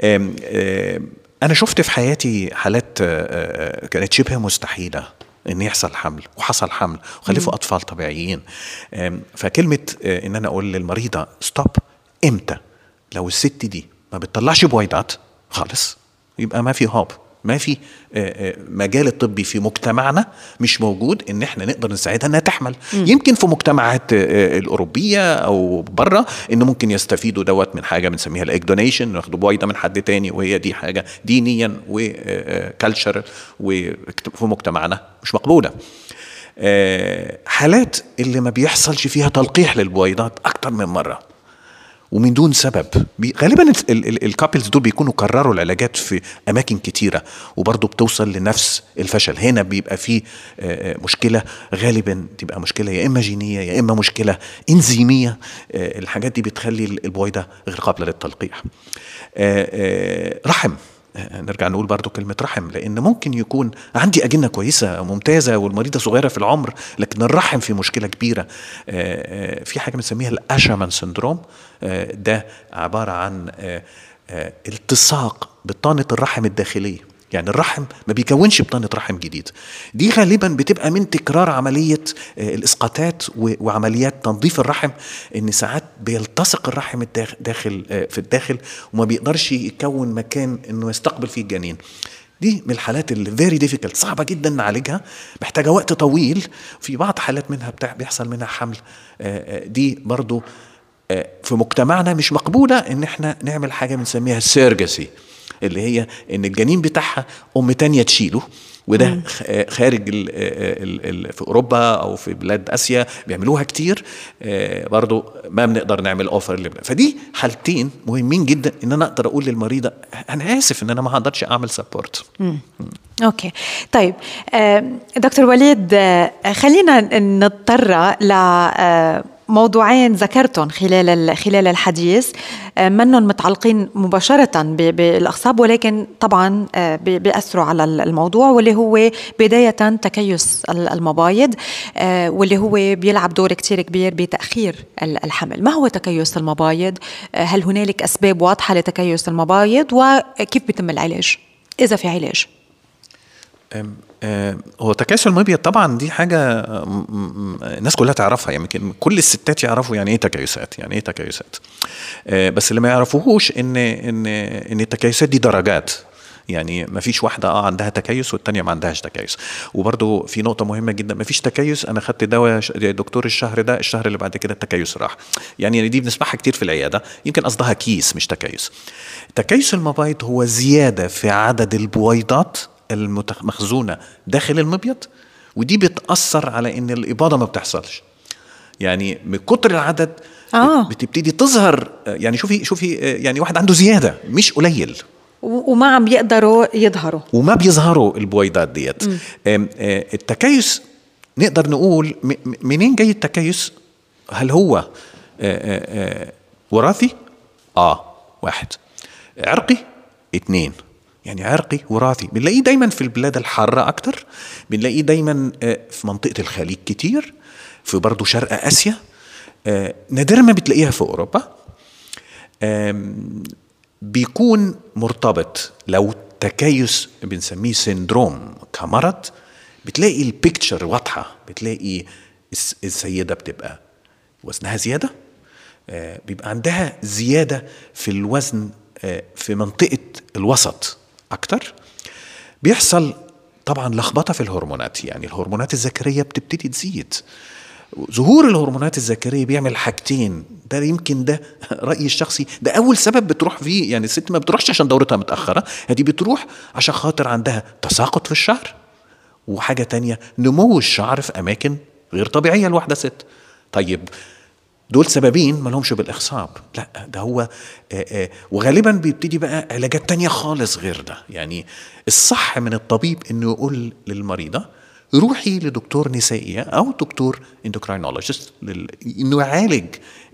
Speaker 2: آه آه أنا شفت في حياتي حالات كانت شبه مستحيلة. إن يحصل حمل وحصل حمل وخلفوا أطفال طبيعيين. فكلمة آه، ان أنا أقول للمريضة ستوب إمتى؟ لو الست دي ما بتطلعش بويضات خالص يبقى ما في hope ما في آه، آه، مجال الطبي في مجتمعنا مش موجود إن إحنا نقدر نساعدها إنها تحمل. م. يمكن في مجتمعات آه، الأوروبية أو بره ان ممكن يستفيدوا دوت من حاجة بنسميها ال egg donation ياخدوا بويضة من حد تاني وهي دي حاجة دينيا و culture وفي مجتمعنا مش مقبولة. حالات اللي ما بيحصلش فيها تلقيح للبويضات أكتر من مرة. ومن دون سبب. غالبا الكابلز دول بيكونوا كرروا العلاجات في أماكن كتيرة وبرضه بتوصل لنفس الفشل. هنا بيبقى في مشكلة غالبا تبقى مشكلة يا إما جينية يا إما مشكلة إنزيمية. الحاجات دي بتخلي البويضه غير قابلة للتلقيح. رحم. نرجع نقول برضو كلمة رحم لأن ممكن يكون عندي أجنة كويسة ممتازة والمريضة صغيرة في العمر لكن الرحم في مشكلة كبيرة. في حاجة بنسميها ال Asherman syndrome. ده عبارة عن التصاق بطانة الرحم الداخلية. يعني الرحم ما بيكونش بطانة رحم جديد. دي غالبا بتبقى من تكرار عملية آه، الإسقاطات وعمليات تنظيف الرحم إن ساعات بيلتصق الرحم داخل آه، في الداخل وما بيقدرش يكون مكان إنه يستقبل فيه الجنين. دي من الحالات اللي very difficult صعبة جدا نعالجها محتاجة وقت طويل. في بعض حالات منها بتاع بيحصل منها حمل آه، دي برضو في مجتمعنا مش مقبولة إن إحنا نعمل حاجة بنسميها surrogacy اللي هي إن الجنين بتاعها أم تانية تشيله وده خارج ال ال ال في أوروبا أو في بلاد آسيا بيعملوها كتير آه، برضو ما بنقدر نعمل offer فدي حالتين مهمين جدا إن أنا أقدر أقول للمريضة أنا آسف إن أنا ما هقدرش أعمل support
Speaker 1: أوكي. طيب آه، دكتور وليد آه، خلينا نضطر ل موضوعين ذكرتهم خلال خلال الحديث. آه، منهم متعلقين مباشرة بالأخصاب ولكن طبعا آه، بيأثروا على الموضوع واللي هو بداية تكيس المبايض آه، واللي هو بيلعب دور كتير كبير بتأخير الحمل. ما هو تكيس المبايض؟ هل هنالك أسباب واضحة لتكيس المبايض؟ وكيف بيتم العلاج؟ إذا في علاج.
Speaker 2: هو تكاسل المبيض طبعا دي حاجة الناس كلها تعرفها يعني يمكن كل الستات يعرفوا يعني إيه تكيسات يعني إيه تكيسات. آه، بس اللي ما يعرفوهوش إن إن إن التكيسات دي درجات. يعني ما فيش واحدة آه عندها تكيس والتانية ما عندهاش تكيس. وبرده في نقطة مهمة جدا ما فيش تكيس أنا خدت دواء دكتور الشهر ده الشهر اللي بعد كده التكيس راح. يعني دي بنسمعها كتير في العيادة يمكن قصدها كيس مش تكيس. تكيس المبايض هو زيادة في عدد البويضات المخزونه داخل المبيض ودي بتأثر على إن الإباضة ما بتحصلش. يعني من كتر العدد آه. بتبتدي تظهر يعني شوفي شوفي يعني واحد عنده زيادة مش قليل.
Speaker 1: وما عم بيقدروا يظهروا.
Speaker 2: وما بيظهروا البويضات ديت. التكيس نقدر نقول منين جاي التكيس؟ هل هو وراثي؟ آه واحد. عرقي؟ اثنين يعني عرقي وراثي. بنلاقيه دايما في البلاد الحارة أكتر. بنلاقيه دايما آه، في منطقة الخليج كتير في برضه شرق آسيا. آه، نادرا ما بتلاقيها في أوروبا. بيكون مرتبط لو تكيس بنسميه syndrome كمرض بتلاقي ال picture واضحة. بتلاقي الس- السيدة بتبقى وزنها زيادة. آه، بيبقى عندها زيادة في الوزن في منطقة الوسط. أكتر. بيحصل طبعا لخبطة في الهرمونات يعني الهرمونات الذكرية بتبتدي تزيد. ظهور الهرمونات الذكرية بيعمل حاجتين ده يمكن ده رأيي الشخصي ده أول سبب بتروح فيه يعني الست ما بتروحش عشان دورتها متأخرة هذه بتروح عشان خاطر عندها تساقط في الشعر. وحاجة تانية نمو الشعر في أماكن غير طبيعية لواحدة ست. طيب دول سببين ما لهمش بالإخصاب. لا ده هو آه، آه، وغالبا بيبتدي بقى علاجات تانية خالص غير ده. يعني الصح من الطبيب إنه يقول للمريضة روحي لدكتور نسائيه أو دكتور اندوكراينولوجيست إنه يعالج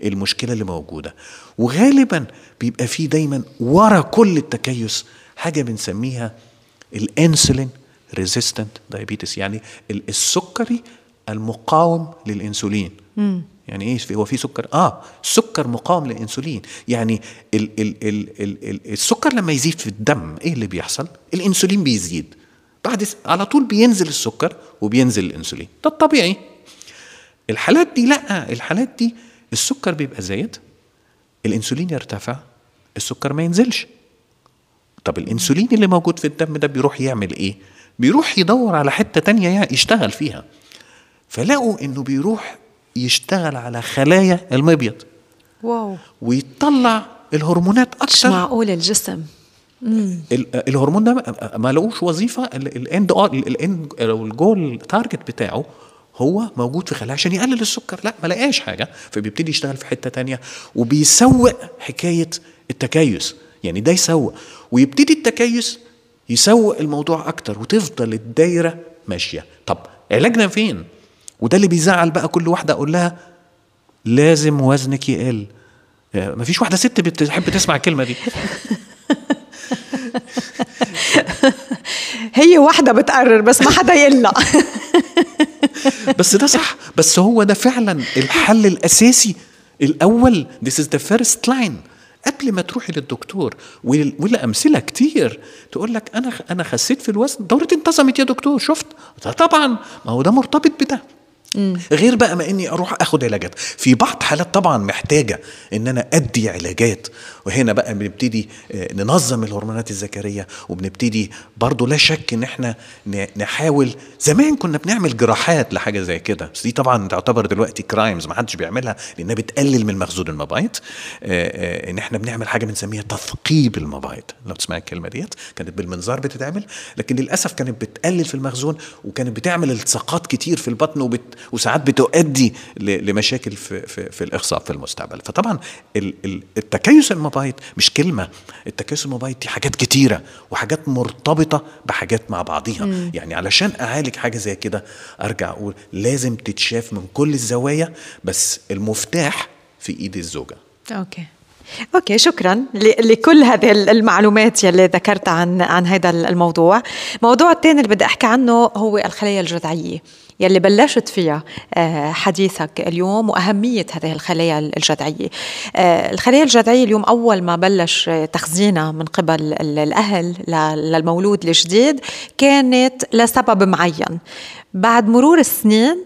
Speaker 2: المشكلة اللي موجودة. وغالبا بيبقى فيه دايما ورا كل التكيس حاجة بنسميها ال insulin resistant diabetes يعني ال- السكري المقاوم للإنسولين. يعني إيه هو في سكر؟ آه السكر مقاوم للإنسولين. يعني ال ال ال ال ال السكر لما يزيد في الدم إيه اللي بيحصل؟ الإنسولين بيزيد. بعد على طول بينزل السكر وبينزل الإنسولين. ده الطبيعي. الحالات دي لأ الحالات دي السكر بيبقى زايد الإنسولين يرتفع السكر ما ينزلش. طب الإنسولين اللي موجود في الدم ده بيروح يعمل إيه؟ بيروح يدور على حتة تانية يشتغل فيها. فلقوا إنه بيروح يشتغل على خلايا المبيض.
Speaker 1: واو.
Speaker 2: ويطلع الهرمونات
Speaker 1: مش
Speaker 2: أكتر
Speaker 1: معقول الجسم.
Speaker 2: ال- الهرمون ده ما- لقوش وظيفة. ال- ال end ال end أو ال goal target بتاعه هو موجود في خلايا عشان يقلل السكر. لا ما لقاش حاجة. فبيبتدي يشتغل في حتة تانية. وبيسوق حكاية التكيس. يعني ده يسوق. ويبتدي التكيس يسوق الموضوع أكتر. وتفضل الدايرة ماشية. طب علاجنا فين؟ وده اللي بيزعل بقى كل واحدة أقول لها لازم وزنك يقل. ما فيش واحدة ست بتحب تسمع الكلمة دي. [LAUGHS]
Speaker 1: هي واحدة بتقرر بس ما حدا يقلها [LAUGHS]
Speaker 2: بس ده صح. بس هو ده فعلا الحل الأساسي. الأول this is the first line. قبل ما تروحي للدكتور وال- ولا أمثلة كتير تقول لك أنا أنا خسيت في الوزن. دورتي انتظمت يا دكتور شفت؟ طبعا. ما هو ده مرتبط بده. غير بقى ما إني أروح آخد علاجات. في بعض حالات طبعا محتاجة إن أنا أدي علاجات. وهنا بقى بنبتدي آه، ننظم الهرمونات الذكرية وبنبتدي برضو لا شك إن إحنا نحاول. زمان كنا بنعمل جراحات لحاجة زي كده. بس دي طبعا تعتبر دلوقتي كرايمز ما حدش بيعملها لأنها بتقلل من مخزون المبايض. آه، آه، إن إحنا بنعمل حاجة بنسميها تثقيب المبايض. لو تسمع الكلمة ديت كانت بالمنظار بتتعمل. لكن للأسف كانت بتقلل في المخزون وكانت بتعمل التصاقات كتير في البطن وبت وساعات بتؤدي لمشاكل في في, في الاخصاب في المستقبل. فطبعا ال- ال- التكيس المبايض مش كلمة التكيس المبايض دي حاجات كتيرة وحاجات مرتبطة بحاجات مع بعضيها. يعني علشان أعالج حاجة زي كده أرجع أقول لازم تتشاف من كل الزوايا بس المفتاح في إيد الزوجة.
Speaker 1: okay. okay شكرا لكل هذه ال- المعلومات يلي ذكرتها عن عن هذا الموضوع. الموضوع الثاني اللي بدي أحكي عنه هو الخلايا الجذعية. يلي بلشت فيها آه، حديثك اليوم وأهمية هذه الخلايا الجذعية. آه، الخلايا الجذعية اليوم أول ما بلش تخزينها من قبل ال- الأهل ل- للمولود الجديد كانت لسبب معين. بعد مرور السنين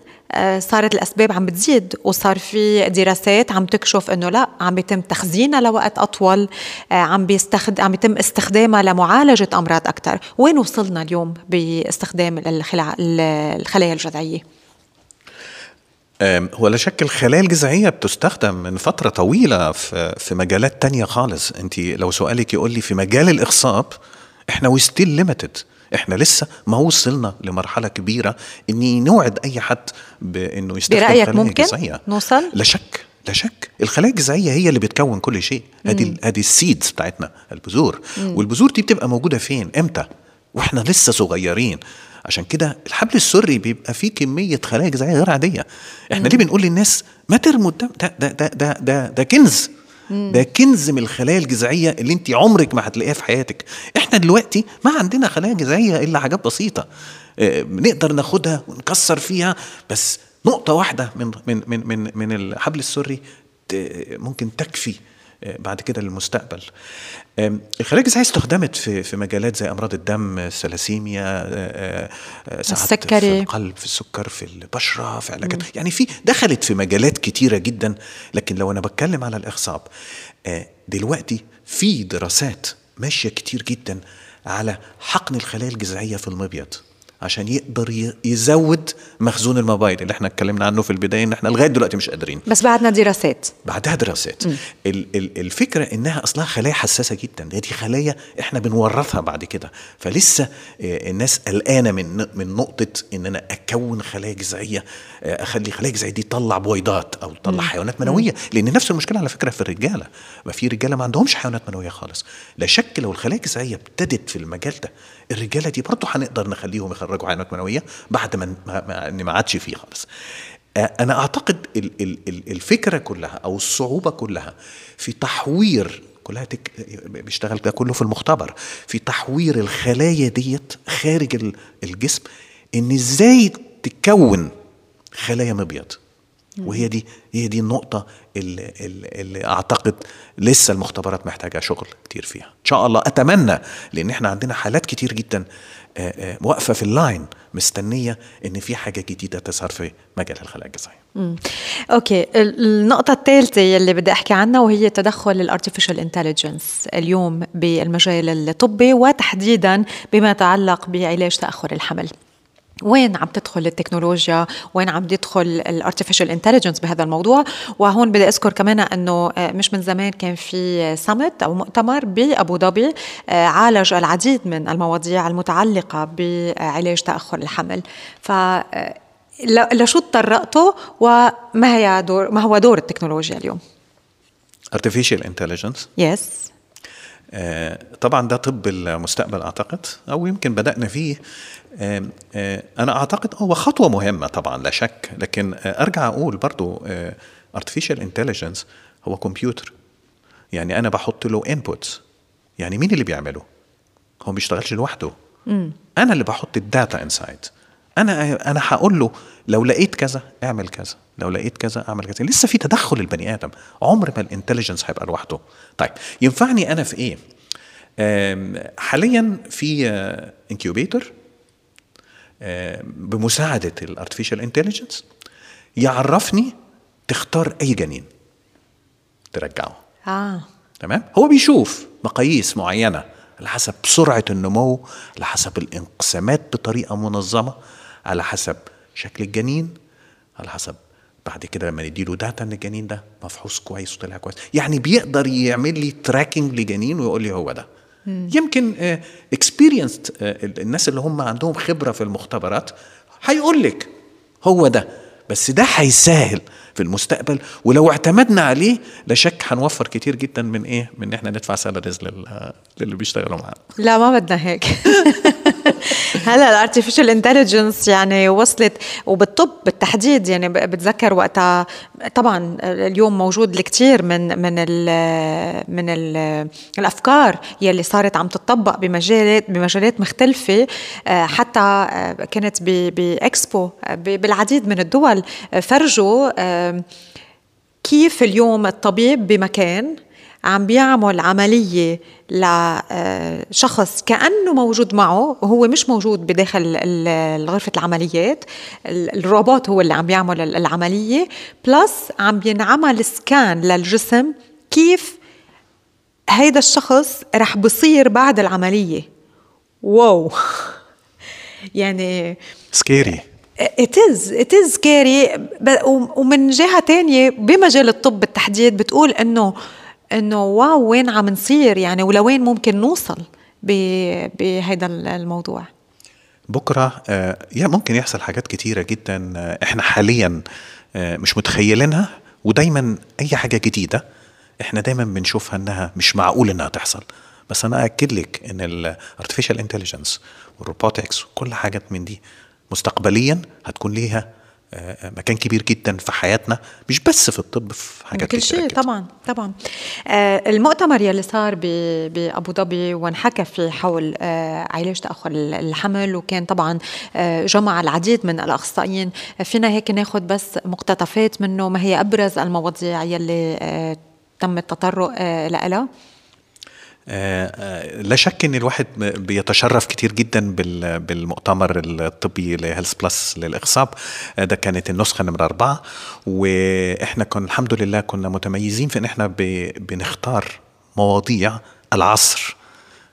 Speaker 1: صارت الأسباب عم بتزيد وصار في دراسات عم تكشف إنه لا عم بيتم تخزينها لوقت أطول آه، عم بيستخد عم يتم استخدامها لمعالجة أمراض أكثر وين وصلنا اليوم باستخدام الخلايا
Speaker 2: الجذعية؟ هو لا شك الخلايا الجذعية بتستخدم من فترة طويلة في في مجالات تانية خالص. انت لو سؤالك يقول لي في مجال الإخصاب إحنا we're still limited إحنا لسه ما وصلنا لمرحلة كبيرة اني نوعد أي حد بإنه يستخدم
Speaker 1: برأيك
Speaker 2: خلايا
Speaker 1: ممكن
Speaker 2: جذعية
Speaker 1: نوصل؟
Speaker 2: لا شك لا شك. الخلايا الجذعيه هي اللي بتكون كل شيء. هذه هذه ال seeds بتاعتنا البذور. والبذور دي بتبقى موجودة فين؟ إمتى؟ وإحنا لسه صغيرين. عشان كده الحبل السري بيبقى فيه كمية خلايا جذعيه غير عادية. إحنا ليه بنقول للناس ما ترموا ده ده ده ده ده, ده كنز. ده كنز من الخلايا الجذعية اللي انت عمرك ما هتلاقيها في حياتك. إحنا دلوقتي ما عندنا خلايا جذعية إلا حاجات بسيطة آه، بنقدر ناخدها ونكسر فيها بس نقطة واحدة من من من من, من الحبل السري ممكن تكفي آه، بعد كده للمستقبل. الخلايا الجذعيه استخدمت في في مجالات زي أمراض الدم الثلاسيميا آه،
Speaker 1: السكري
Speaker 2: في القلب في السكر في البشرة في علاجات. يعني في دخلت في مجالات كتيرة جدا لكن لو أنا بتكلم على الإخصاب دلوقتي في دراسات ماشية كتير جدا على حقن الخلايا الجذعية في المبيض. عشان يقدر يزود مخزون المبايض اللي إحنا اتكلمنا عنه في البداية إن إحنا لغاية دلوقتي مش قادرين.
Speaker 1: بس بعدنا دراسات.
Speaker 2: بعدها دراسات. الفكرة إنها أصلها خلايا حساسة جدا. دي خلايا إحنا بنورثها بعد كده. فلسه آه، الناس قلقانة من من نقطة إن أنا أكون خلايا جذعية آه، أخلي خلايا جذعية دي تطلع بويضات أو تطلع حيوانات منوية. لأن نفس المشكلة على فكرة في الرجالة. ما في رجالة ما عندهمش حيوانات منوية خالص. لا شك لو الخلايا الجذعية ابتدت في المجال ده الرجالة دي برضه هنقدر نخليهم يخرجوا حيوانات منوية بعد ما ما, ما عادش فيه خالص. أنا أعتقد الفكرة كلها أو الصعوبة كلها في تحوير كلها تك... بيشتغل ده كله في المختبر في تحوير الخلايا ديت خارج الجسم إن إزاي تكون خلايا مبيض. وهي دي هي دي النقطة اللي, اللي أعتقد لسه المختبرات محتاجة شغل كتير فيها. إن شاء الله أتمنى لأن إحنا عندنا حالات كتير جدا آه، آه، واقفة في ال line مستنية إن في حاجة جديدة تظهر في مجال الخلايا الجذعية
Speaker 1: okay. النقطة الثالثة اللي بدي أحكي عنها وهي تدخل ال artificial intelligence اليوم بالمجال الطبي وتحديدا بما يتعلق بعلاج تأخر الحمل. وين عم تدخل التكنولوجيا؟ وين عم يدخل ال artificial intelligence بهذا الموضوع؟ وهون بدي أذكر كمان إنه آه، مش من زمان كان في سمت أو مؤتمر بأبو ظبي آه، عالج العديد من المواضيع المتعلقة بعلاج تأخر الحمل. ف آه، لشو تطرقتوا وما هي دور ما هو دور التكنولوجيا اليوم؟
Speaker 2: artificial intelligence.
Speaker 1: يس yes.
Speaker 2: طبعا ده طب المستقبل أعتقد أو يمكن بدأنا فيه. أنا أعتقد هو خطوة مهمة طبعا لا شك لكن أرجع أقول برضو artificial intelligence هو كمبيوتر يعني أنا بحط له inputs يعني مين اللي بيعمله؟ هو ما بيشتغلش لوحده.
Speaker 1: مم.
Speaker 2: أنا اللي بحط ال data inside أنا أنا هقول له لو لقيت كذا اعمل كذا. لو لقيت كذا اعمل كذا. لسه في تدخل البني آدم. عمر ما ال intelligence هيبقى لوحده. طيب ينفعني أنا في إيه؟ حاليا في incubator بمساعدة ال artificial intelligence يعرفني تختار أي جنين ترجعه.
Speaker 1: آه.
Speaker 2: تمام؟ هو بيشوف مقاييس معينة على حسب سرعة النمو على حسب الانقسامات بطريقة منظمة على حسب شكل الجنين على حسب بعد كده لما نديله data إن الجنين ده مفحوص كويس وطلع كويس. يعني بيقدر يعمل لي tracking لجنين ويقول لي هو ده. يمكن experienced uh, uh, الناس اللي هم عندهم خبرة في المختبرات هيقول لك هو ده بس ده هيسهل في المستقبل ولو اعتمدنا عليه لا شك هنوفر كتير جدا من إيه من إن إحنا ندفع salaries للي بيشتغلوا معانا.
Speaker 1: لا ما بدنا هيك. [LAUGHS] [LAUGHS] هلا ال artificial intelligence يعني وصلت وبالطب بالتحديد يعني بتذكر وقتها طبعا اليوم موجود الكثير من من ال من ال الأفكار يلي صارت عم تطبق بمجالات بمجالات مختلفة آه، حتى آه، كانت باكسبو آه، بالعديد من الدول فرجوا كيف اليوم الطبيب بمكان عم بيعمل عملية لشخص كأنه موجود معه وهو مش موجود بداخل غرفة العمليات الروبوت هو اللي عم بيعمل العملية plus عم بينعمل scan للجسم كيف هيدا الشخص رح بصير بعد العملية. wow. [LAUGHS] يعني
Speaker 2: scary
Speaker 1: it is it is scary. ومن جهة تانية بمجال الطب بالتحديد بتقول إنه إنه wow وين عم نصير؟ يعني ولوين ممكن نوصل بهذا الموضوع؟
Speaker 2: بكرة آه يا ممكن يحصل حاجات كتيرة جدا آه إحنا حاليا آه مش متخيلينها ودايما أي حاجة جديدة إحنا دايما بنشوفها إنها مش معقول إنها تحصل. بس أنا اكد لك إن ال artificial intelligence وال robotics وكل حاجات من دي مستقبليا هتكون ليها مكان كبير جدا في حياتنا مش بس في الطب في حاجات
Speaker 1: كل شيء طبعا طبعا. آه المؤتمر يلي صار بابو ظبي وانحكى في حول آه علاج تأخر الحمل وكان طبعا آه جمع العديد من الأخصائيين. فينا هيك ناخذ بس مقتطفات منه ما هي أبرز المواضيع يلي آه تم التطرق آه لها
Speaker 2: آه، آه، لا شك إن الواحد بيتشرف كتير جدا بالمؤتمر الطبي ل Health Plus للاخصاب آه، ده كانت النسخة نمرة أربعة. وإحنا كنا الحمد لله كنا متميزين في إن إحنا بنختار مواضيع العصر.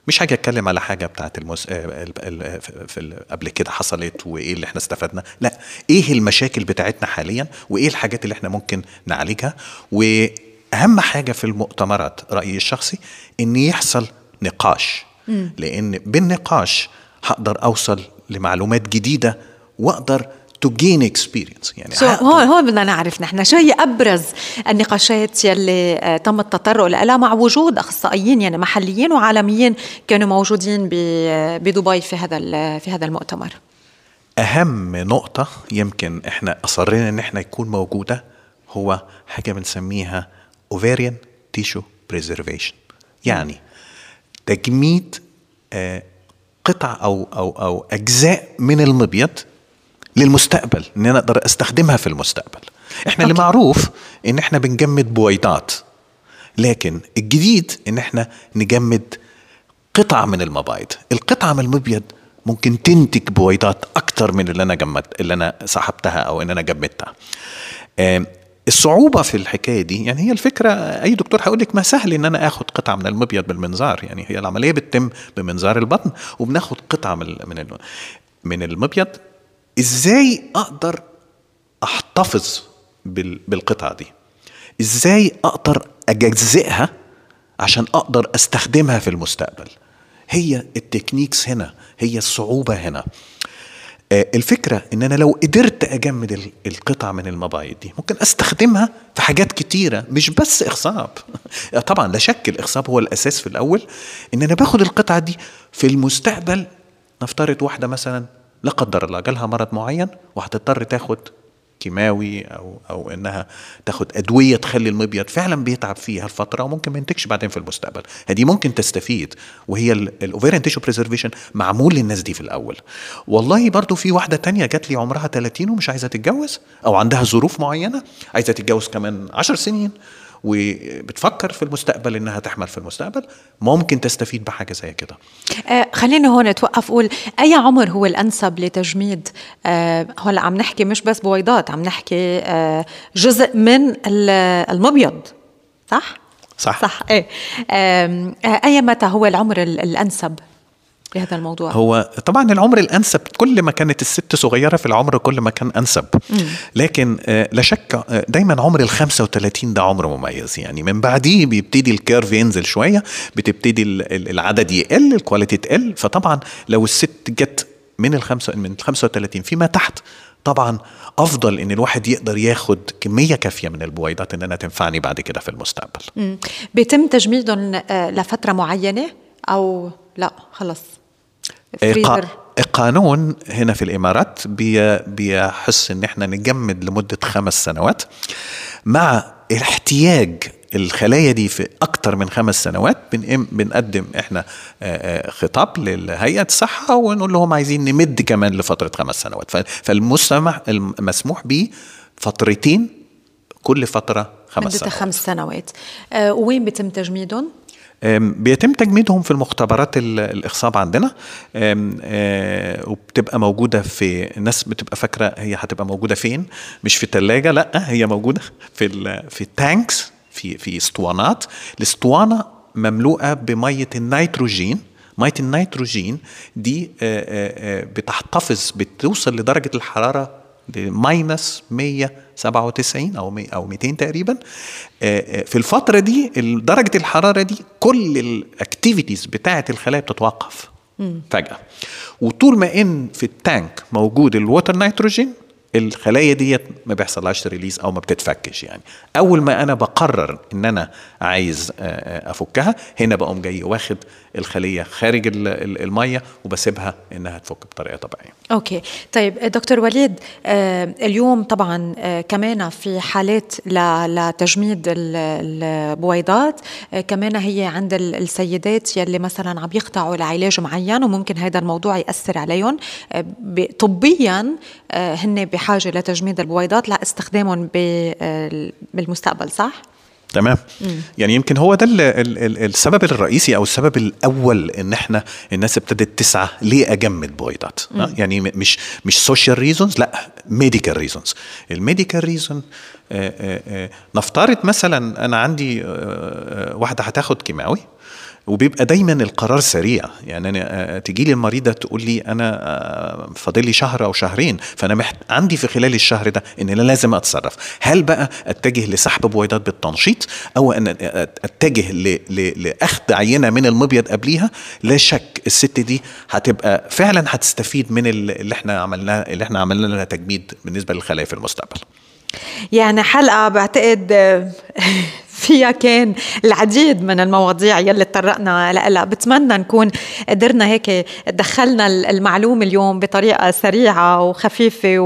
Speaker 2: مش حاجة أتكلم على حاجة بتاعت المس... في قبل كده حصلت وإيه اللي إحنا استفدنا. لا إيه المشاكل بتاعتنا حاليا؟ وإيه الحاجات اللي إحنا ممكن نعالجها؟ و أهم حاجة في المؤتمرات رأيي الشخصي إن يحصل نقاش. م. لأن بالنقاش هقدر أوصل لمعلومات جديدة وأقدر to gain experience
Speaker 1: يعني so هون هون بدنا نعرف نحن شو هي أبرز النقاشات يلي آه، تم التطرق لها مع وجود أخصائيين يعني محليين وعالميين كانوا موجودين آه، بدبي في هذا في هذا المؤتمر.
Speaker 2: أهم نقطة يمكن إحنا أصرينا إن إحنا يكون موجودة هو حاجة بنسميها ovarian tissue preservation. يعني تجميد آه، قطع أو أو أو أجزاء من المبيض للمستقبل إن أنا أقدر أستخدمها في المستقبل. إحنا اللي معروف إن إحنا بنجمد بويضات لكن الجديد إن إحنا نجمد قطع من المبايض. القطعه من المبيض ممكن تنتج بويضات أكتر من اللي أنا جمد اللي أنا سحبتها أو إن أنا جمدتها. الصعوبة في الحكاية دي يعني هي الفكرة أي دكتور هيقول لك ما سهل إن أنا آخد قطعة من المبيض بالمنظار يعني هي العملية بتتم بمنظار البطن وبناخد قطعة من من المبيض. إزاي أقدر أحتفظ بالقطعة دي؟ إزاي أقدر أجزئها عشان أقدر أستخدمها في المستقبل؟ هي التكنيكس هنا هي الصعوبة هنا. الفكرة إن أنا لو قدرت أجمد القطع من المبايض دي ممكن أستخدمها في حاجات كتيرة مش بس إخصاب. [LAUGHS] طبعا لا شك الإخصاب هو الأساس في الأول. إن أنا باخد القطعة دي في المستقبل نفترض واحدة مثلا لا قدر الله جالها مرض معين وهتضطر تاخد كيماوي أو أو إنها تاخد أدوية تخلي المبيض فعلا بيتعب فيها الفترة وممكن ما ينتجش بعدين في المستقبل. هذه ممكن تستفيد وهي ال ovarian tissue preservation معمول للناس دي في الأول. والله برضو في واحدة تانية جات لي عمرها 30 ومش عايزة تتجوز أو عندها ظروف معينة عايزة تتجوز كمان 10 سنين. وبتفكر في المستقبل إنها تحمل في المستقبل ممكن تستفيد بحاجة زي كده.
Speaker 1: آه خلينا هون توقف قول أي عمر هو الأنسب لتجميد؟ آه هلا عم نحكي مش بس بويضات عم نحكي آه جزء من المبيض صح؟
Speaker 2: صح.
Speaker 1: صح إيه. آه أي متى هو العمر الأنسب؟ بهذا الموضوع
Speaker 2: هو طبعا العمر الأنسب كل ما كانت الست صغيرة في العمر كل ما كان أنسب مم. لكن آه، لا شك آه، دايما عمر ال 35 ده عمر مميز يعني من بعديه بيبتدي الكيرف ينزل شوية بتبتدي العدد يقل الكواليتي تقل فطبعا لو الست جت من الخمسة من ال 35 فيما تحت طبعا أفضل إن الواحد يقدر ياخد كمية كافية من البويضات إنها تنفعني بعد كده في المستقبل.
Speaker 1: مم. بيتم تجميدهم آه، لفترة معينة أو لا خلص.
Speaker 2: فريزر القانون هنا في الإمارات بيحس إن إحنا نجمد لمدة خمس سنوات. مع احتياج الخلايا دي في أكتر من خمس سنوات بنقدم إحنا خطاب للهيئة الصحة ونقول لهم عايزين نمد كمان لفترة خمس سنوات. فالمسمح المسموح به فترتين كل فترة خمس سنوات.
Speaker 1: خمس سنوات. أه وين بيتم تجميدهم؟
Speaker 2: بيتم تجميدهم في المختبرات الإخصاب عندنا. آه، وبتبقى موجودة في الناس بتبقى فاكرة هي هتبقى موجودة فين. مش في الثلاجه لأ هي موجودة في في ال tanks في في اسطوانات. الاسطوانة مملوءة بمية النيتروجين. مية النيتروجين دي آه، آه، بتحتفظ بتوصل لدرجة الحرارة ل minus 197 أو أو 200 تقريبا. آه، آه، في الفترة دي درجة الحرارة دي كل ال activities بتاعة الخلايا بتتوقف فجأة. وطول ما إن في ال tank موجود ال water نيتروجين الخلايا ديت ما بيحصلهاش release أو ما بتتفكش يعني. أول ما أنا بقرر إن أنا عايز آه، أفكها هنا بقوم جاي واخد الخلية خارج ال- ال- المية وبسيبها إنها تفك بطريقة طبيعية.
Speaker 1: okay. طيب دكتور وليد آه اليوم طبعا آه كمان في حالات لتجميد ال- البويضات آه كمان هي عند ال- السيدات يلي مثلا عم يخضعوا لعلاج معين وممكن هذا الموضوع يأثر عليهم. طبيا هن بحاجة لتجميد البويضات لاستخدامهم بالمستقبل صح؟
Speaker 2: تمام. يعني يمكن هو ده ال ال ال السبب الرئيسي أو السبب الأول إن إحنا الناس ابتدت تسعى ليه اجمد بويضات يعني مش مش social reasons لأ medical reasons ال medical reason نفترض مثلا أنا عندي آه، آه، واحدة هتاخد كيماوي وبيبقى دايما القرار سريع. يعني أنا تجي لي المريضة تقول لي أنا آه، فاضل لي شهر أو شهرين فأنا محت... عندي في خلال الشهر ده إن أنا لازم أتصرف. هل بقى أتجه لسحب بويضات بالتنشيط أو أن أتجه ل... ل... لأخذ عينة من المبيض قبليها؟ لا شك الست دي هتبقى فعلا هتستفيد من ال- اللي إحنا عملناه اللي إحنا عملنا لها تجميد بالنسبة للخلايا في المستقبل.
Speaker 1: يعني حلقة بعتقد [LAUGHS] فيها كان العديد من المواضيع يلي تطرقنا لها بتمنى نكون قدرنا هيك دخلنا المعلومة اليوم بطريقة سريعة وخفيفة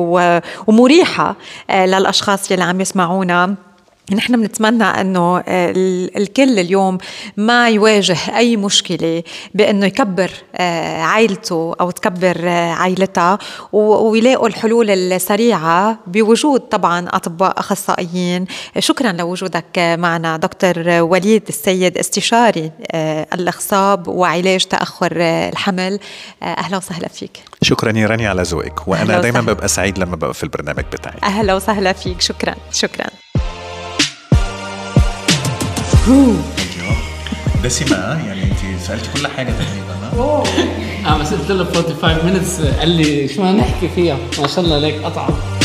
Speaker 1: ومريحة آه، للأشخاص يلي عم يسمعونا. نحن بنتمنى إنه ال- الكل اليوم ما يواجه أي مشكلة بإنه يكبر آه، عائلته أو تكبر آه، عائلتها ويلاقوا الحلول السريعة بوجود طبعا أطباء أخصائيين. شكرا لوجودك معنا دكتور وليد السيد استشاري آه، الأخصاب وعلاج تأخر الحمل. أهلا وسهلا فيك.
Speaker 2: شكرا يا رانيا على ذوقك وأنا
Speaker 1: وسهلا.
Speaker 2: ببقى سعيد لما ببقى في البرنامج بتاعي.
Speaker 1: أهلا وسهلا فيك. شكرا. شكرا.
Speaker 2: دسمة يعني انت سالتي كل حاجة تقريبا
Speaker 3: آه. بس قلت له 45 minutes قال لي شو ما نحكي فيها ما شاء الله عليك قطعه